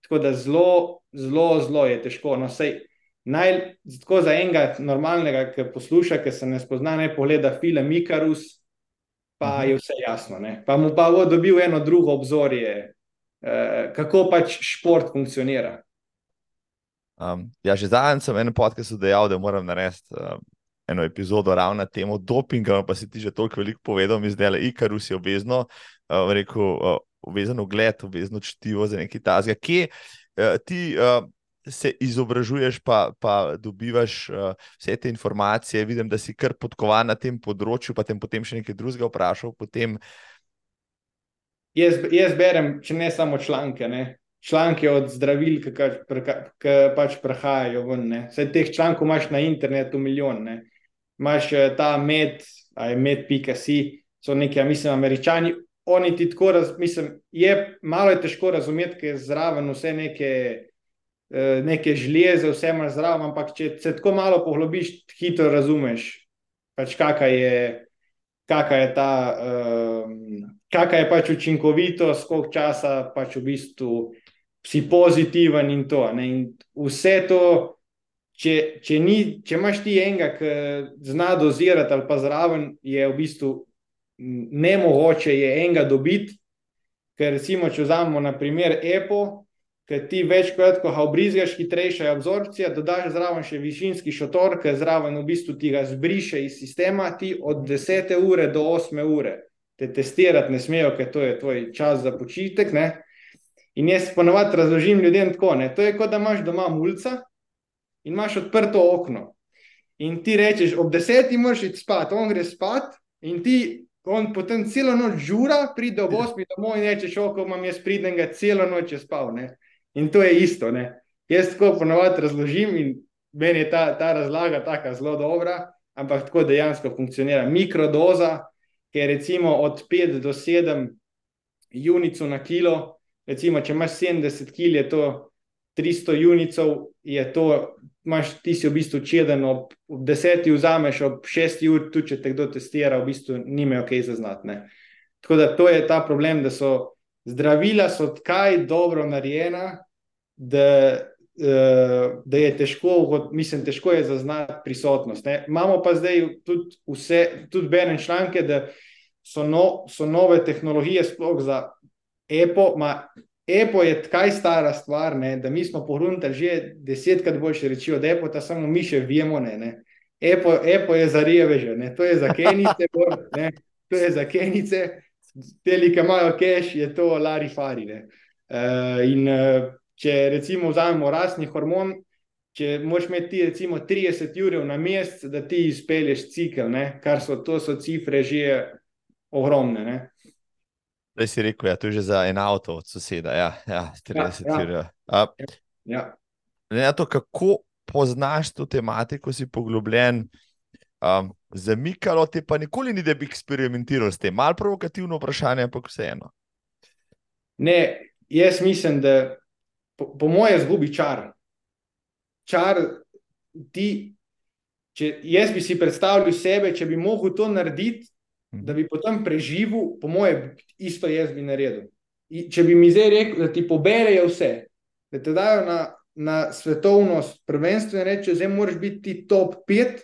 tako da zelo zelo, zelo je težko. No, sej, naj, tako za enega normalnega, ki posluša, ki se ne spozna, ne pogleda film Ikarus, pa mhm. je vse jasno. Ne. Pa mu pa bo dobil eno drugo obzorje, eh, kako pač šport funkcionira. Um, ja, že zadnjič sem eno podcast dejal, da moram narediti um, eno epizodo ravno na temo dopinga, pa si ti že toliko veliko povedal, mi zdaj le Ikarus je obvezno, uh, rekel, uh, obvezno gled, obvezno čtivo za neki tazga. Kje, uh, ti uh, se izobražuješ, pa, pa dobivaš uh, vse te informacije. Vidim, da si kar podkovan na tem področju, pa te potem še nekaj drugega vprašal. Potem... Jaz, jaz berem, če ne samo članke. Ne? Članke od zdravil, ki pač prehajajo ven. Vse teh člankov imaš na internetu, milijon. Ne? Imáš ta med, aj med.si, so neki, mislim, američani, oni ti tako razumeti. Je malo je težko razumeti, ker je zraven vse neke, eh, neke žleze, vse imaš zraven, ampak če se tako malo poglobiš, hitro razumeš, pač kakšna je, kaka je ta, um, kakšna je pač učinkovitost, koliko časa pač v bistvu si pozitiven in to. In vse to. če, če, ni, če imaš ti enega, ki zna dozirati ali pa zraven, je v bistvu ne mogoče je enega dobiti. Ker recimo, če vzamemo na primer Apple, ki ti večkrat, ko ga obrizgaš, hitrejša je absorpcija, dodaš zraven še višinski šotor, ki zraven v bistvu ti ga zbriše iz sistema, ti od 10 ure do 8 ure te testirati ne smejo, ker to je tvoj čas za počitek. Ne? In jaz ponovadi razložim ljudem tako, ne? to je kot da imaš doma mulca in imaš odprto okno. In ti rečeš, ob desetih moraš iti spat, on gre spat, in ti, on potem celo noč žura, pride ob osmi domov in reče: Šoko, imam jaz pridem, ga celo noč je spal. Ne? In to je isto. Ne? Jaz tako ponovadi razložim, in meni je ta, ta razlaga tako zelo dobra, ampak tako dejansko funkcionira. Mikrodoza, ki je recimo od 5 do 7 junic na kilo. Recimo, če imaš 70 kg, je to 300 junicov, je to imaš, ti si v bistvu čeden, ob, ob desetih vzameš, ob šestih ur, tudi če te kdo testira, v bistvu nimajo kaj zaznati. Tako da to je ta problem, da so zdravila so tkaj dobro narejena, da, uh, da je težko, mislim, težko je zaznati prisotnost. Ne. Imamo pa zdaj tudi vse, tudi berem članke, da so, no, so nove tehnologije, sploh za EPO, Epo je tako stara stvar, ne, da mi smo pohrunili že desetkrat boljše reči od Epo, da samo mi še vemo. Ne, ne. Epo, Epo je za reveže, ne. to je za kenice, bor, ne. to je za kenice, te, ki imajo keš, je to lari fari. Uh, in uh, če recimo vzamemo rasni hormon, če moš imeti recimo 30 ur na mesec, da ti izpelješ cikl, ne, kar so to so cifre že ogromne. Ne. Zdaj si rekel, da ja, je to že za en avto od soseda. Ja, ja 30 ja, ur. Ja. Ja. Ja. To, kako poznaš to tematiko, si poglobljen. Um, zamikalo te pa nikoli ni, da bi eksperimentiral s tem. Mal provokativno vprašanje, ampak vseeno. Ne, jaz mislim, da po, po moje zgubi čar. Čar ti, če jaz bi si predstavljal sebe, če bi mogel to narediti, Mhm. da bi potem preživel, po mojem, isto jaz bi naredil. In če bi mi zdaj rekel, da ti poberejo vse, da te dajo na, na svetovno prvenstvo in reče, zdaj moraš biti top pet,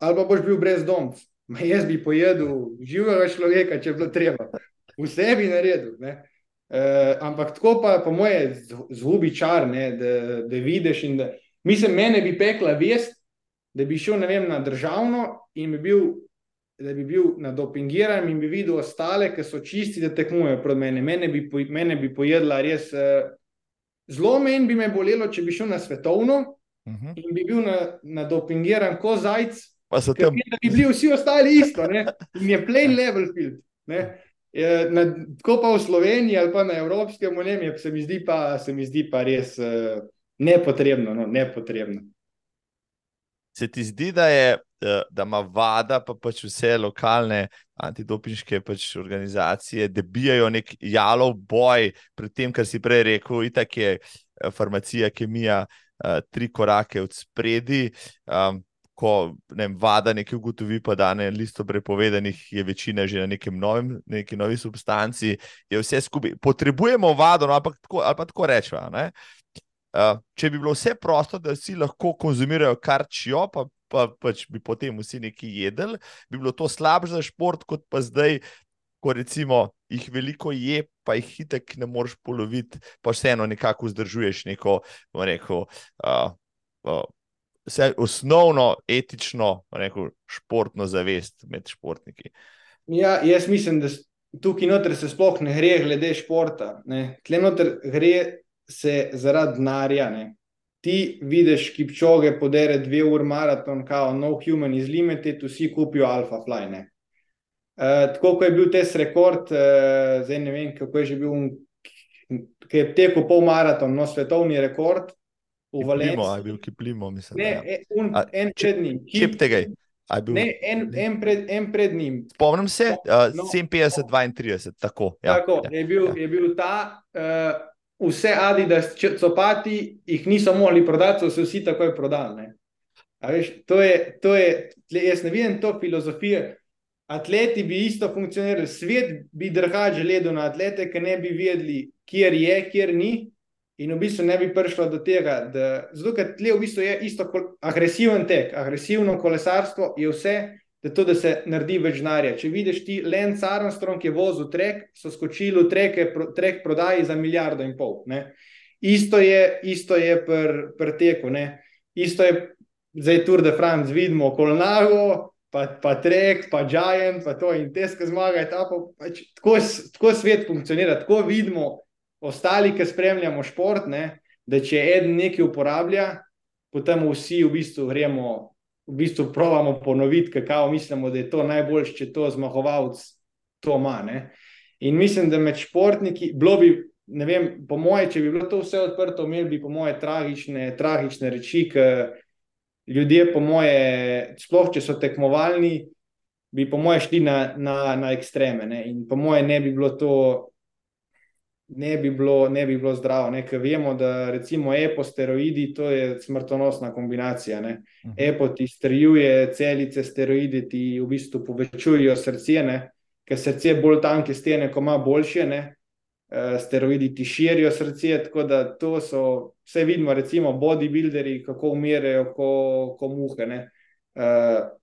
ali pa boš bil brez dom. Jaz bi pojedel živega človeka, če bi bilo treba. Vse bi naredil. Uh, ampak tako pa, po moje, zgubi čar, ne, da, da vidiš. Da, mislim, mene bi pekla vest, da bi šel vem, na državno in bi bil da bi bil nadopingiran in bi videl ostale, ki so čisti, da tekmujejo proti meni. Mene bi, mene bi pojedla res. Uh, zelo meni bi me bolelo, če bi šel na svetovno uh mhm. -huh. in bi bil nadopingiran na kot zajec. Pa so tam. Da bi bili vsi ostali isto, ne? in je plain level field. Na, tako pa v Sloveniji ali pa na evropskem uniju, se, se mi zdi pa res uh, nepotrebno. No, nepotrebno. Se ti zdi, da je Eh, da ima vlada, pa pač vse lokalne antidopinške pač organizacije, da bijajo nek jalov boj pred tem, kar si prej rekel, itak je eh, farmacija, kemija, uh, tri korake od spredi. Um, Ko ne vada nekaj ugotovi, pa da na listu prepovedanih je večina že na nekem novem, neki novi substanci, je vse skupaj. Potrebujemo vado, no, tako, ali pa tako rečemo. Uh, če bi bilo vse prosto, da si lahko konzumirajo kar čijo, pa pa pač bi potem vsi neki jedli, bi bilo to slabše za šport, kot pa zdaj, ko recimo jih veliko je, pa jih hitek ne moreš poloviti, pa vseeno nekako vzdržuješ neko, rekel, uh, uh, vse osnovno etično, rekel, športno zavest med športniki. Ja, jaz mislim, da tukaj noter se sploh ne gre glede športa. Tukaj noter gre se zaradi denarja ti vidiš, ki pčoge podere dve uri maraton, kao no human is limited, vsi kupijo alfa fly. Uh, tako kot je bil tes rekord, uh, zdaj ne vem, kako je že bil, ki je tekel pol maraton, no svetovni rekord v Valenciji. Je bil Kiplimo, mislim. Ne, ja. E, un, A, en pred njim. Kip tega. Bil, ne, en, en, pred, en pred njim. Spomnim se, uh, no, 57-32, tako. Ja, tako ja, je, bil, ja. je bil ta. Uh, vse Adidas, copati, jih niso mogli prodati, so se vsi takoj prodali. Veš, to je, to je, jaz ne vidim to filozofijo. Atleti bi isto funkcionirali, svet bi drugače gledal na atlete, ki ne bi vedeli, kje je, kje ni. in v bistvu ne bi prišlo do tega, da zato, ker tle v bistvu je isto agresiven tek, agresivno kolesarstvo je vse, da to, da se naredi več denarja. Če vidiš ti Lance Armstrong, ki je vozil trek, so skočili v treke, trek prodaji za milijardo in pol. Ne? Isto je, isto je pri pr teku, ne? isto je zdaj Tour de France, vidimo Kolnago, pa, pa Trek, pa Giant, pa to in teska zmaga. Ta, pa, pač, tako, tako svet funkcionira, tako vidimo ostali, ki spremljamo šport, ne? da če en nekaj uporablja, potem vsi v bistvu gremo v bistvu pravimo ponoviti, kako mislimo, da je to najboljše, če to zmagovalec to ima. Ne? In mislim, da med športniki, bilo bi, ne vem, po moje, če bi bilo to vse odprto, imeli bi, po moje, tragične, tragične reči, ki ljudje, po moje, sploh če so tekmovalni, bi, po moje, šli na, na, na ekstreme. Ne? In po moje, ne bi bilo to ne bi bilo, ne bi bilo zdravo. Ne? Ker vemo, da recimo eposteroidi, to je smrtonosna kombinacija. Ne? Mhm. Epo ti strjuje celice, steroidi ti v bistvu povečujejo srce, ne? ker srce bolj tanke stene, ko ima boljše. Ne? Uh, steroidi ti širijo srce, tako da to so vse vidimo, recimo, bodybuilderji, kako umirajo, kot ko muhe. Uh,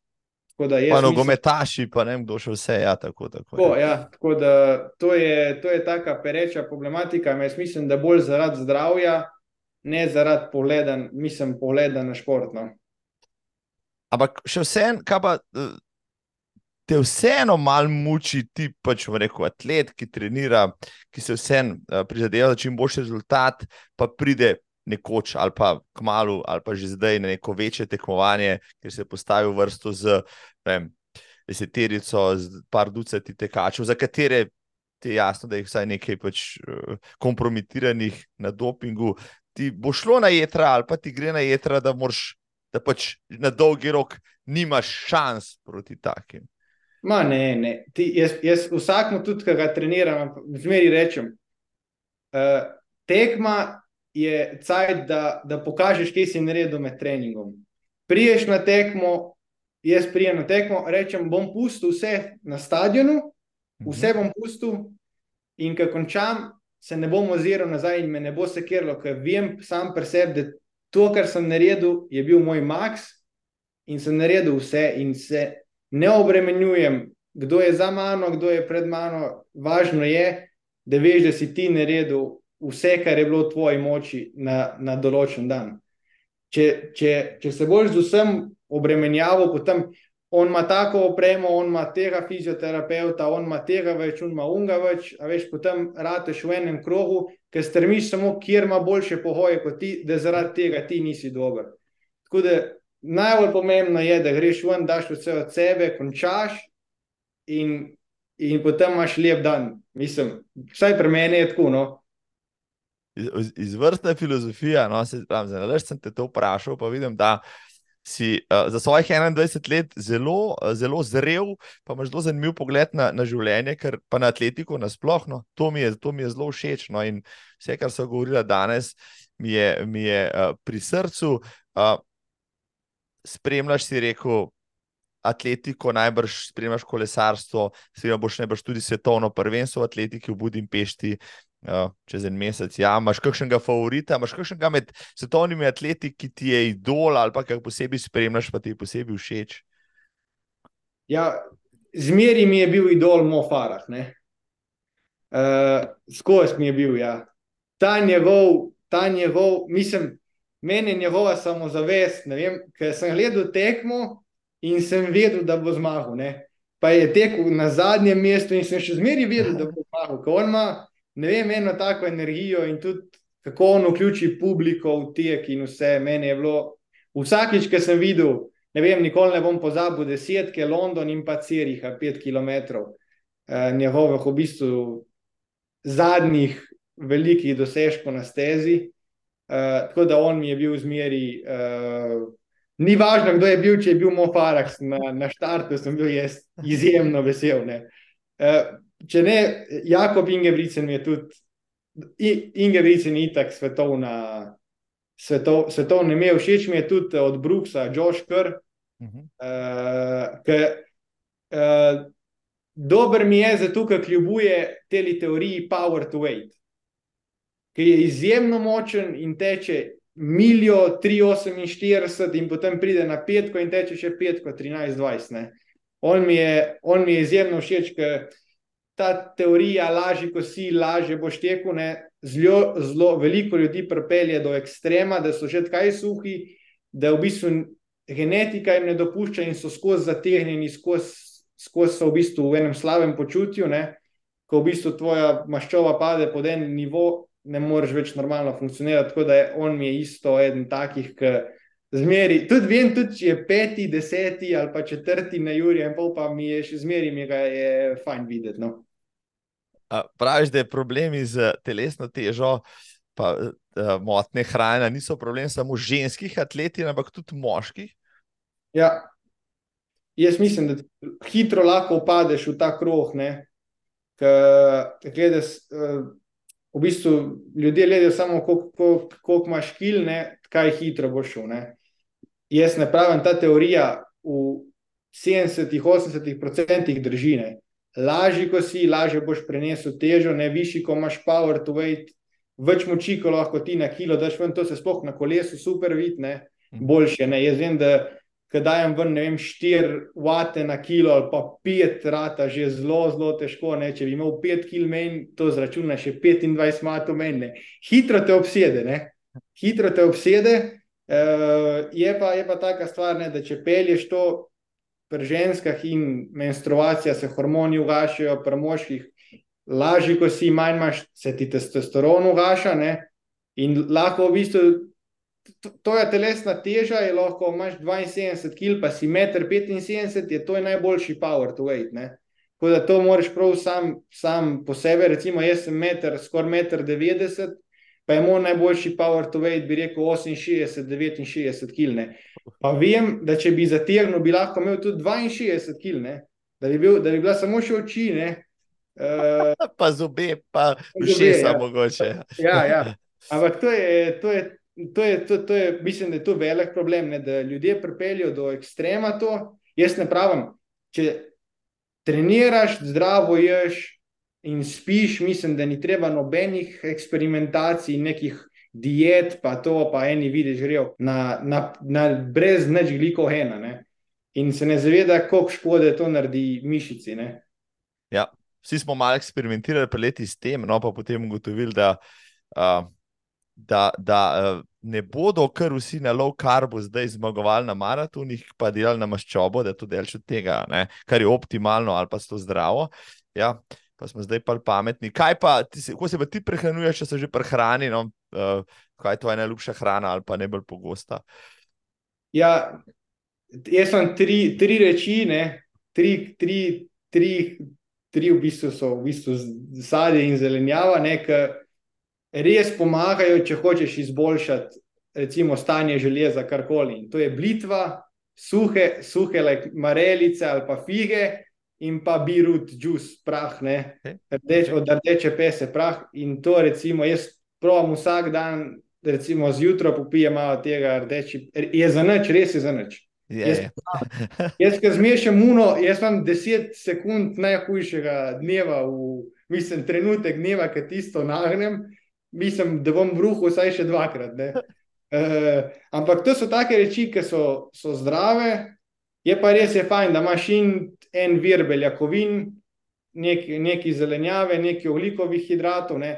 Pa nogometaši, pa ne vem, kdo še vse. Ja, tako, tako, tako, ja, tako da to je, to je taka pereča problematika. Jaz mislim, da bolj zaradi zdravja, ne zaradi pogleda, mislim, pogleda na športno. Ampak še vseeno, kaj pa te vseeno malo muči, ti pač v reku atlet, ki trenira, ki se vseeno uh, prizadeva za čim boljši rezultat, pa pride nekoč ali pa kmalo, ali pa že zdaj na neko večje tekmovanje, ker se je postavil vrsto z vem, deseterico, z par ducati tekačev, za katere ti je jasno, da jih vsaj nekaj pač, uh, kompromitiranih na dopingu. Ti bo šlo na jedra, ali pa ti gre na jedra, da, da pač na dolgi rok nimaš šans proti takim. Ma ne, ne. Ti, jaz, jaz vsakmo tudi, ki ga treniram, zmeri rečem. Uh, tekma je cajt, da, da pokažeš, kje si naredil med treningom. Priješ na tekmo, jaz prijem na tekmo, rečem, bom pustil vse na stadionu, vse bom pustil, in ko končam, se ne bom oziral nazaj in me ne bo sekiralo, ker vem sam pri sebi, da to, kar sem naredil, je bil moj maks in sem naredil vse, in se ne obremenjujem, kdo je za mano, kdo je pred mano. Važno je, da veš, da si ti naredil vse, kar je bilo v tvoji moči na, na določen dan. Če, če, če se boš z vsem obremenjavo, potem on ima tako opremo, on ima tega fizioterapeuta, on ima tega več, on ima unga več, a veš, potem rateš v enem krogu, ker strmiš samo, kjer ima boljše pohoje kot ti, da zaradi tega ti nisi dober. Tako da najbolj pomembno je, da greš ven, daš vse od sebe, končaš in, in potem imaš lep dan. Mislim, vsaj pri meni je tako, no iz, izvrstna filozofija. No, se, pravim, zanalaž sem te to vprašal, pa vidim, da si uh, za svojih 21 let zelo, uh, zelo zrel, pa imaš zelo zanimiv pogled na, na življenje, ker pa na atletiko nasplošno. To, to mi je zelo všeč. No, in vse, kar so govorili danes, mi je, mi je uh, pri srcu. Uh, spremljaš si rekel. Atletiko, najbrž spremljaš kolesarstvo, seveda boš najbrž tudi svetovno prvenstvo v atletiki v Budimpešti, Ja, čez en mesec. Ja, imaš kakšnega favorita, imaš kakšnega med svetovnimi atleti, ki ti je idol ali pa kaj posebej spremljaš, pa ti je posebej všeč? Ja, zmeri mi je bil idol Mo Farah. Uh, Skozi mi je bil. Ja. Ta njegov, ta njegov, mislim, meni je njegova samozavest. Ker sem gledal tekmo in sem vedel, da bo zmagal. Ne? Pa je tekel na zadnjem mestu in sem še zmeri vedel, da bo zmagal ne vem, eno tako energijo in tudi kako on vključi publiko v tek in vse. Meni je bilo vsakič, ki sem videl, ne vem, nikoli ne bom pozabil desetke, London in pa Ciriha, pet km eh, njegovih v bistvu zadnjih velikih dosežkov na stezi. Uh, tako da on mi je bil zmeri. Uh, ni važno, kdo je bil, če je bil Mofaraks na, na štartu, sem bil jaz izjemno vesel. Uh, če ne, Jakob Ingebrigtsen je tudi, Ingebrigtsen je itak svetovna, svetov, svetovna ime, všeč mi je tudi od Brooksa, Josh Kerr. Uh -huh. uh, ki, uh, dober mi je zato, ker kljubuje te teoriji power to weight. ki je izjemno močen in teče milijo 348 in potem pride na petko in teče še petko 13-20. On, on mi je izjemno všeč, ker ta teorija laži, ko si laže boš tekel, zelo, zelo veliko ljudi pripelje do ekstrema, da so že kaj suhi, da v bistvu genetika jim ne dopušča in so skozi zategnjeni, skozi, skozi so v bistvu v enem slabem počutju, ne? ko v bistvu tvoja maščoba pade pod en nivo, ne moreš več normalno funkcionirati. Tako da je on mi je isto eden takih, ki zmeri. Tudi vem, tudi če je peti, deseti ali pa četrti na Juriju, in pol pa mi je še zmeri, mi ga je fajn videti. No. Praviš, da je problem z telesno težo, pa uh, motne hrane, niso problem samo ženskih atletov, ampak tudi moških. Ja, jaz mislim, da hitro lahko upadeš v ta krog. Gledaš, uh, v bistvu ljudje gledajo samo, koliko imaš kil, ne, kaj hitro boš šel. Ne. Jaz ne pravim, ta teorija v 70-80% drži. Ne. Lažji, ko si, lažje boš prenesel težo, ne višji, ko imaš power to weight, več moči, ko lahko ti na kilo daš ven, to se sploh na kolesu super vidi, mhm. boljše. Ne. Jaz vem, da ko dajem ven, ne vem, 4 vate na kilo ali pa 5 rata, že zelo, zelo težko. Ne? Če bi imel 5 kil menj, to zračuna še 25 matov menj. Hitro te obsede, ne? hitro te obsede. Uh, je, pa, je pa taka stvar, ne, da če pelješ to pri ženskah in menstruacija, se hormoni ugašajo, pri moških, lažje, ko si manj imaš, se ti testosteron ugaša. Ne? In lahko v bistvu tvoja telesna teža je lahko, imaš 72 kg, pa si 1,75 m, je to je najboljši power to weight. Ne? Tako da to moraš prav sam, sam po sebi, recimo jaz sem meter, skoraj 1,90 m, pa je moj najboljši power to weight, bi rekel 68, 69 kg. Pa vem, da če bi zategnil, bi lahko imel tudi 62 kg, da, bi bil, da bi bila samo še oči. Ne? Uh, pa zobe, pa še samo mogoče. Ja, ja. Ampak to je, to je to je, to, to je, mislim, da je to velik problem, ne, da ljudje pripeljajo do ekstrema. To. Jaz ne pravim, če treniraš, zdravo ješ in spiš, mislim, da ni treba nobenih eksperimentacij, nekih diet, pa to, pa eni vidiš, grejo na, na, na brez neč gliko ena. Ne. In se ne zaveda, koliko škode to naredi mišici. Ne. Ja, vsi smo malo eksperimentirali leti s tem, no pa potem ugotovili, da. Uh, da, da ne bodo kar vsi na low carbu zdaj zmagovali na maratonih, pa delali na maščobo, da je to delč od tega, ne? kar je optimalno ali pa sto zdravo. Ja, pa smo zdaj pa pametni. Kaj pa, se, kako se pa ti prehranjuješ, če se že prehrani? No? Uh, kaj je tvoja najljubša hrana ali pa najbolj pogosta? Ja, jaz sem tri, tri reči, ne? tri, tri, tri, tri v bistvu so v bistvu sadje in zelenjava, nekaj res pomagajo, če hočeš izboljšati recimo, stanje železa, karkoli. In to je blitva, suhe, suhe like marelice ali pa fige. In pa birut, juice, prah, Rdeč, od rdeče pese, prah. In to, recimo, jaz provam vsak dan, recimo zjutraj popijem malo tega rdeči. Je za noč, res je za noč. Jaz, jaz ki zmešam uno, jaz imam 10 sekund najhujšega dneva, v, mislim, trenutek dneva, ki tisto nagnem mislim, da bom bruhal vsaj še dvakrat. Uh, ampak to so take reči, ki so, so zdrave. Je pa res je fajn, da imaš in en vir beljakovin, nek zelenjave, nekaj oglikovih hidratov. Ne.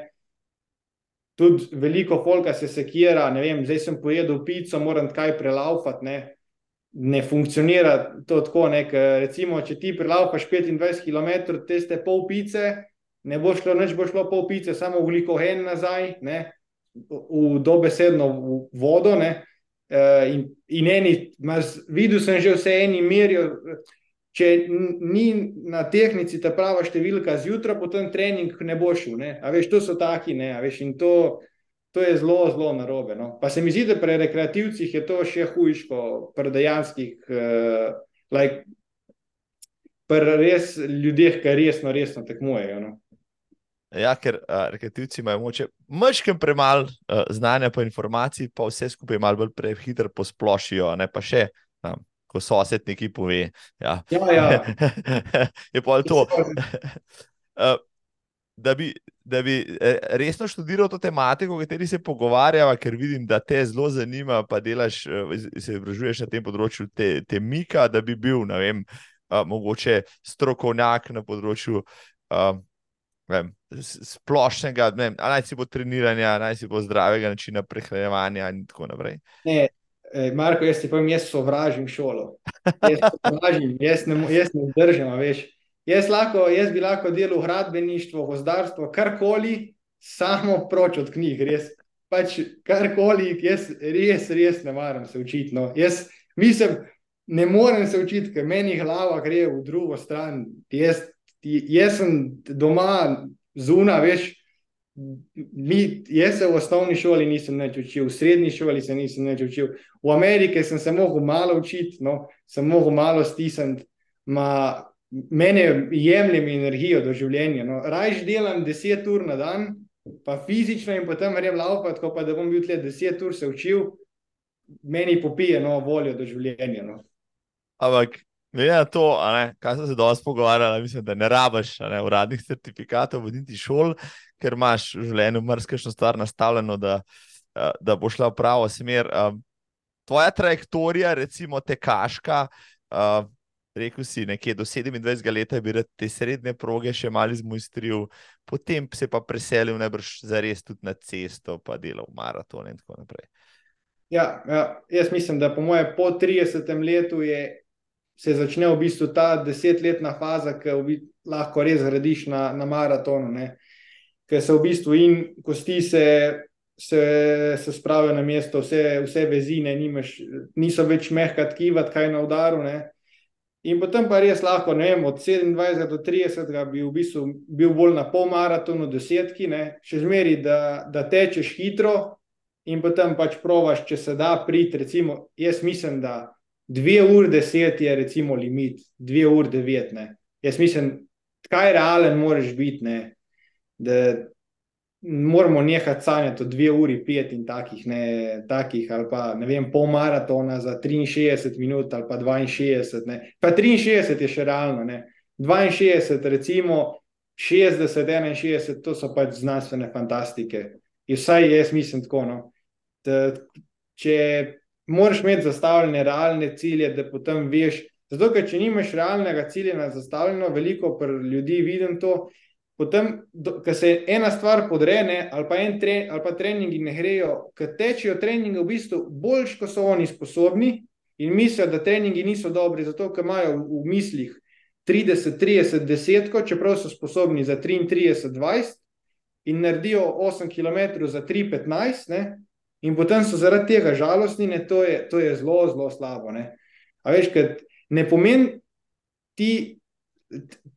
Tudi veliko folka se sekira, ne vem, zdaj sem pojedel pico, moram kaj prelaufati. Ne. ne funkcionira to tako. Ne, recimo, če ti prelaufaš 25 km, te ste pol pice, ne bo šlo, neč bo šlo pol pice, samo ugljikohen nazaj, ne, v dobesedno v vodo. Ne, uh, in, in eni, mas, videl sem že vse eni merijo. Če ni na tehnici ta prava številka zjutraj, potem trening ne bo šel. Ne? A veš, to so taki, ne, a veš, in to, to je zelo, zelo narobe. No? Pa se mi zdi, da pri rekreativcih je to še hujško, pri dejanskih, uh, like, pri res ljudeh, ki resno, resno tekmujejo. No? Ja, ker uh, rekreativci imajo moče, mečkim premalo uh, znanja, pa informacij, pa vse skupaj malo bolj prehitro posplošijo, ne pa še. Um, Ko sosed neki pove, ja. ja, ja. je pa to. Uh, da bi, da bi eh, resno študiral to tematiko, o kateri se pogovarjava, ker vidim, da te zelo zanima, pa delaš, eh, se izobražuješ na tem področju te, te Mika, da bi bil, ne vem, mogoče strokovnjak na področju. Uh, Vem, splošnega, ne, naj si bo treniranja, naj si bo zdravega načina prehranevanja, in tako naprej. Ne, Marko, jaz ti povem, jaz sovražim šolo. Jaz, sovražim, jaz ne, jaz ne držim, veš. Jaz, lahko, jaz bi lahko delal v gradbeništvu, gozdarstvo, karkoli, samo proč od knjig, res. Pač karkoli, jaz res, res ne maram se učiti. No. Jaz mislim, ne morem se učiti, ker meni glava gre v drugo stran. Jaz, jaz sem doma zunaj, veš. Mi, jaz se v osnovni šoli nisem več učil, v srednji šoli se nisem več učil, v Ameriki sem se lahko malo učil, no, sem lahko malo stisniti meni jemljem energijo do življenja. No. Rajš delam 10 ur na dan, pa fizično in potem grem laupati, pa da bom bil tle 10 ur se učil, meni popije novo voljo do življenja. No. Ampak, glede na to, ne, kaj sem se danes pogovarjal, mislim, da ne rabiš ne, uradnih certifikatov, voditi šol, ker imaš v življenju mrzkešno stvar nastavljeno, da, da bo šla v pravo smer. Tvoja trajektorija, recimo tekaška, rekel si, nekje do 27 let je bil te srednje proge še malo izmojstril, potem se pa preselil najbrž za res tudi na cesto, pa delal maraton in tako naprej. Ja, ja, jaz mislim, da po moje po 30 letu je, se začne v bistvu ta desetletna faza, ki v bistvu lahko res gradiš na, na maratonu, ne? Ker se v bistvu in kosti se. Se, se spravijo na mesto, vse, vse vezine, nimaš, niso več mehka tkiva, kaj na udaru. Ne? In potem pa res lahko, ne vem, od 27 do 30 bi v bistvu bil bolj na pol maratonu, desetki, ne, še zmeri, da, da tečeš hitro in potem pač provaš, če se da priti. Recimo, jaz mislim, da 2 ur 10 je recimo limit, 2 ur 9. Ne. Jaz mislim, kaj realen moraš biti, ne, da moramo nehati sanjati o dve uri, pet in takih, ne, takih ali pa ne vem, pol maratona za 63 minut ali pa 62. Ne. Pa 63 je še realno, ne. 62, recimo 60, 61, to so pač znanstvene fantastike. In vsaj jaz mislim tako. No. Da, če moraš imeti zastavljene realne cilje, da potem veš. Zato, ker če nimaš realnega cilja na zastavljeno, veliko ljudi vidim to, potem, ko se ena stvar podrene, ali pa en tre, ali pa treningi ne grejo, ker tečejo treningi v bistvu boljš, kot so oni sposobni, in mislijo, da treningi niso dobri, zato ker imajo v mislih 30, 30, 10, čeprav so sposobni za 33, 20 in naredijo 8 km za 3, 15, ne? in potem so zaradi tega žalostni, ne? to je, to je zelo, zelo slabo. Ne? A veš, ker ne pomeni ti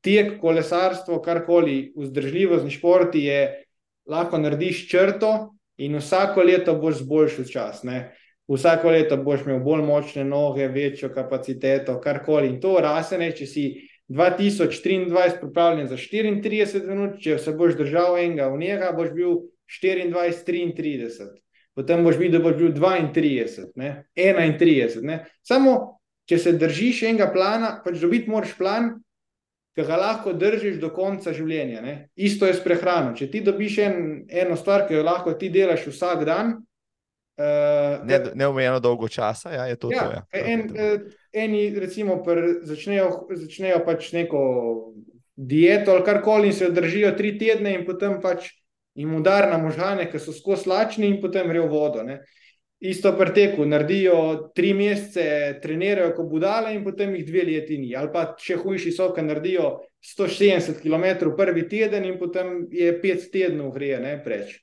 tek, kolesarstvo, karkoli, vzdržljivost, športi je, lahko narediš črto in vsako leto boš zboljšal čas. Ne? Vsako leto boš imel bolj močne noge, večjo kapaciteto, karkoli. In to rasene, če si 2023 pripravljen za 34 minut, če se boš držal enega v njega, boš bil 24-33. Potem boš videl, da boš bil 32, ne? 31. Ne? Samo, če se držiš enega plana, pač dobiti moraš plan, ki ga lahko držiš do konca življenja. Ne? Isto je s prehrano. Če ti dobiš en, eno stvar, ki jo lahko ti delaš vsak dan. Uh, Neomejeno ne dolgo časa, ja, je to. Ja, to ja. En, uh, eni, recimo, pr, začnejo, začnejo pač neko dieto ali karkoli in se držijo tri tedne, in potem pač jim udar na možgane, ki so skozi lačni, in potem grejo vodo. Ne? Isto preteku, naredijo tri mesece, trenirajo kot budale in potem jih dve leti ni. Ali pa še hujši so, ki naredijo 170 km prvi teden in potem je pet tednov ne preč.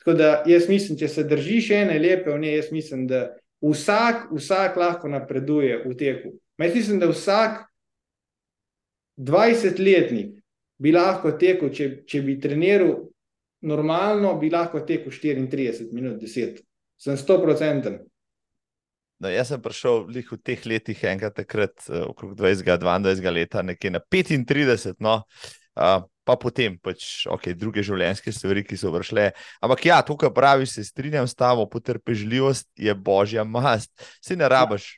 Tako da jaz mislim, če se držiš ene lepe v njej, jaz mislim, da vsak, vsak lahko napreduje v teku. Jaz mislim, da vsak 20-letnik bi lahko tekel, če, če bi treniral normalno, bi lahko tekel 34 minut, 10 sem sto procenten. No, jaz sem prišel v teh letih, enkrat takrat, uh, okrog 20-22 let, nekje na 35, no, uh, pa potem pač okay, druge življenjske stvari, ki so vršile. Ampak ja, to, kar praviš, se strinjam s tabo, potrpežljivost je božja mast. Si ne rabiš,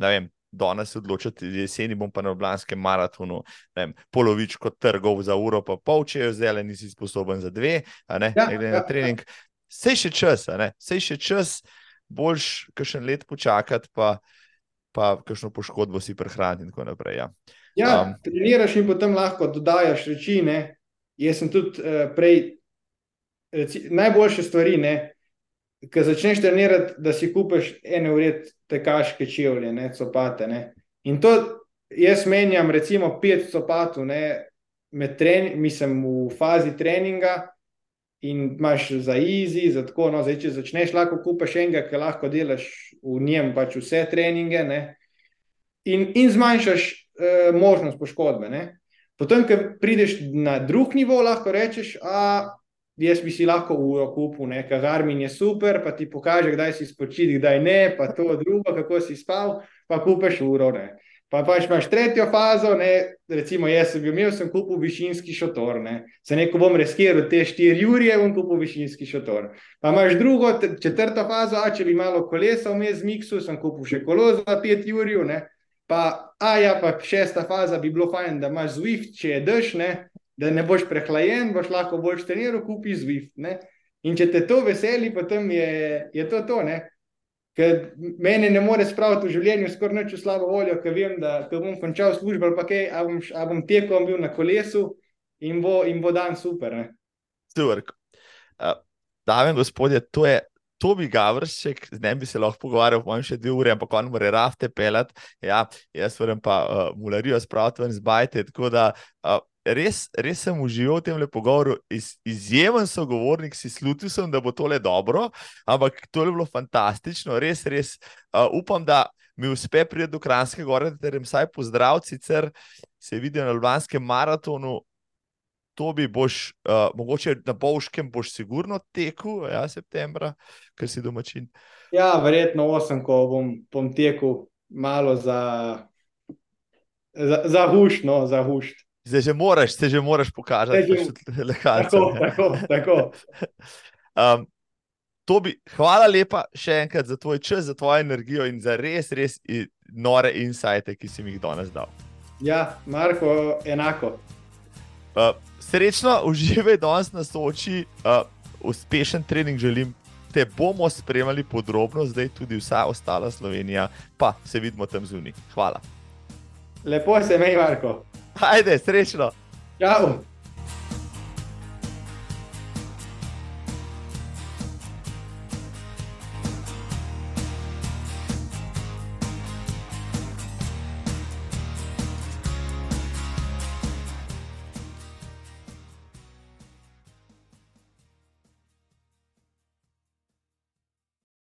ne vem, danes odločiti, jeseni bom pa na Ljubljanskem maratonu, vem, polovičko trgov za uro, pa pol, če jo zdaj nisi sposoben za dve, ne, ja, glede na ja, trening. Sej še čas, sej še čas, boljš, kakšen let počakati, pa, pa kakšno poškodbo si prehraniti in tako naprej. Ja, ja um, treniraš in potem lahko dodajaš reči. Ne? Jaz sem tudi uh, prej, reci, najboljše stvari, ki začneš trenirati, da si kupiš ene ured tekaške čevlje, ne copate. Ne? In to jaz menjam, recimo, pet copatov, med trening, mislim, v fazi treninga. In imaš za easy, za tako. No, zdaj, če začneš, lahko kupiš enega, ki lahko delaš v njem, pač vse treninge, in, in zmanjšaš uh, možnost poškodbe. Ne? Potem, ko prideš na drug nivo, lahko rečeš, da jaz bi si lahko uro kupil, ker Garmin je super, pa ti pokaže, kdaj si spočil, kdaj ne, pa to drugo, kako si spal, pa kupiš uro. Ne? Pa pač imaš tretjo fazo, ne, recimo jaz sem bil, imel sem kupil višinski šotor, ne, se neko bom reskiral te štiri urje, bom kupil višinski šotor. Pa imaš drugo, četrto fazo, a če bi malo kolesa vmes miksu, sem kupil še kolo za pet urju, ne, pa, a ja, pa šesta faza bi bilo fajn, da imaš Zwift, če je dež, ne, da ne boš prehlajen, boš lahko bolj šteniral, kupi Zwift, ne. In če te to veseli, potem je, je to to, ne. Ker meni ne more spraviti v življenju skoraj nič slabo voljo, ker vem, da bom končal službo pa kaj, a bom, a bom tekel, bil na kolesu in bo, in bo dan super. Super. Uh, Dame in gospodje, to je Tobi Gavršek, z njim bi se lahko pogovarjal, pojem še dve uri, ampak on mora rafte pelati. Ja, jaz moram pa uh, mularijo spraviti ven z bajte. Tako da uh, res, res sem užival v tem pogovoru, Iz, izjemen sogovornik, si slutil sem, da bo tole dobro, ampak to je bilo fantastično, res, res. Uh, upam, da mi uspe priti do Kranske gore, da jim vsaj pozdrav, sicer se vidijo na Ljubljanskem maratonu. To bi boš, uh, mogoče na Bovškem, boš sigurno tekel, ja, septembra, ker si domačin. Ja, verjetno osem, ko bom, bom tekel malo za, za, za huš, no, za huš. Zdaj že moraš, se že moraš pokazati, da si lekalno. Tako, tako. um, Tobi, hvala lepa še enkrat za tvoj čas, za tvojo energijo in za res, res nore insajte, ki si mi jih danes dal. Ja, Marko, enako. Uh, srečno, uživaj danes na soči, uh, uspešen trening želim. Te bomo spremljali podrobno, zdaj tudi vsa ostala Slovenija, pa se vidimo tam zunaj. Hvala. Lepo se mej, Marko. Ajde, srečno. Čau.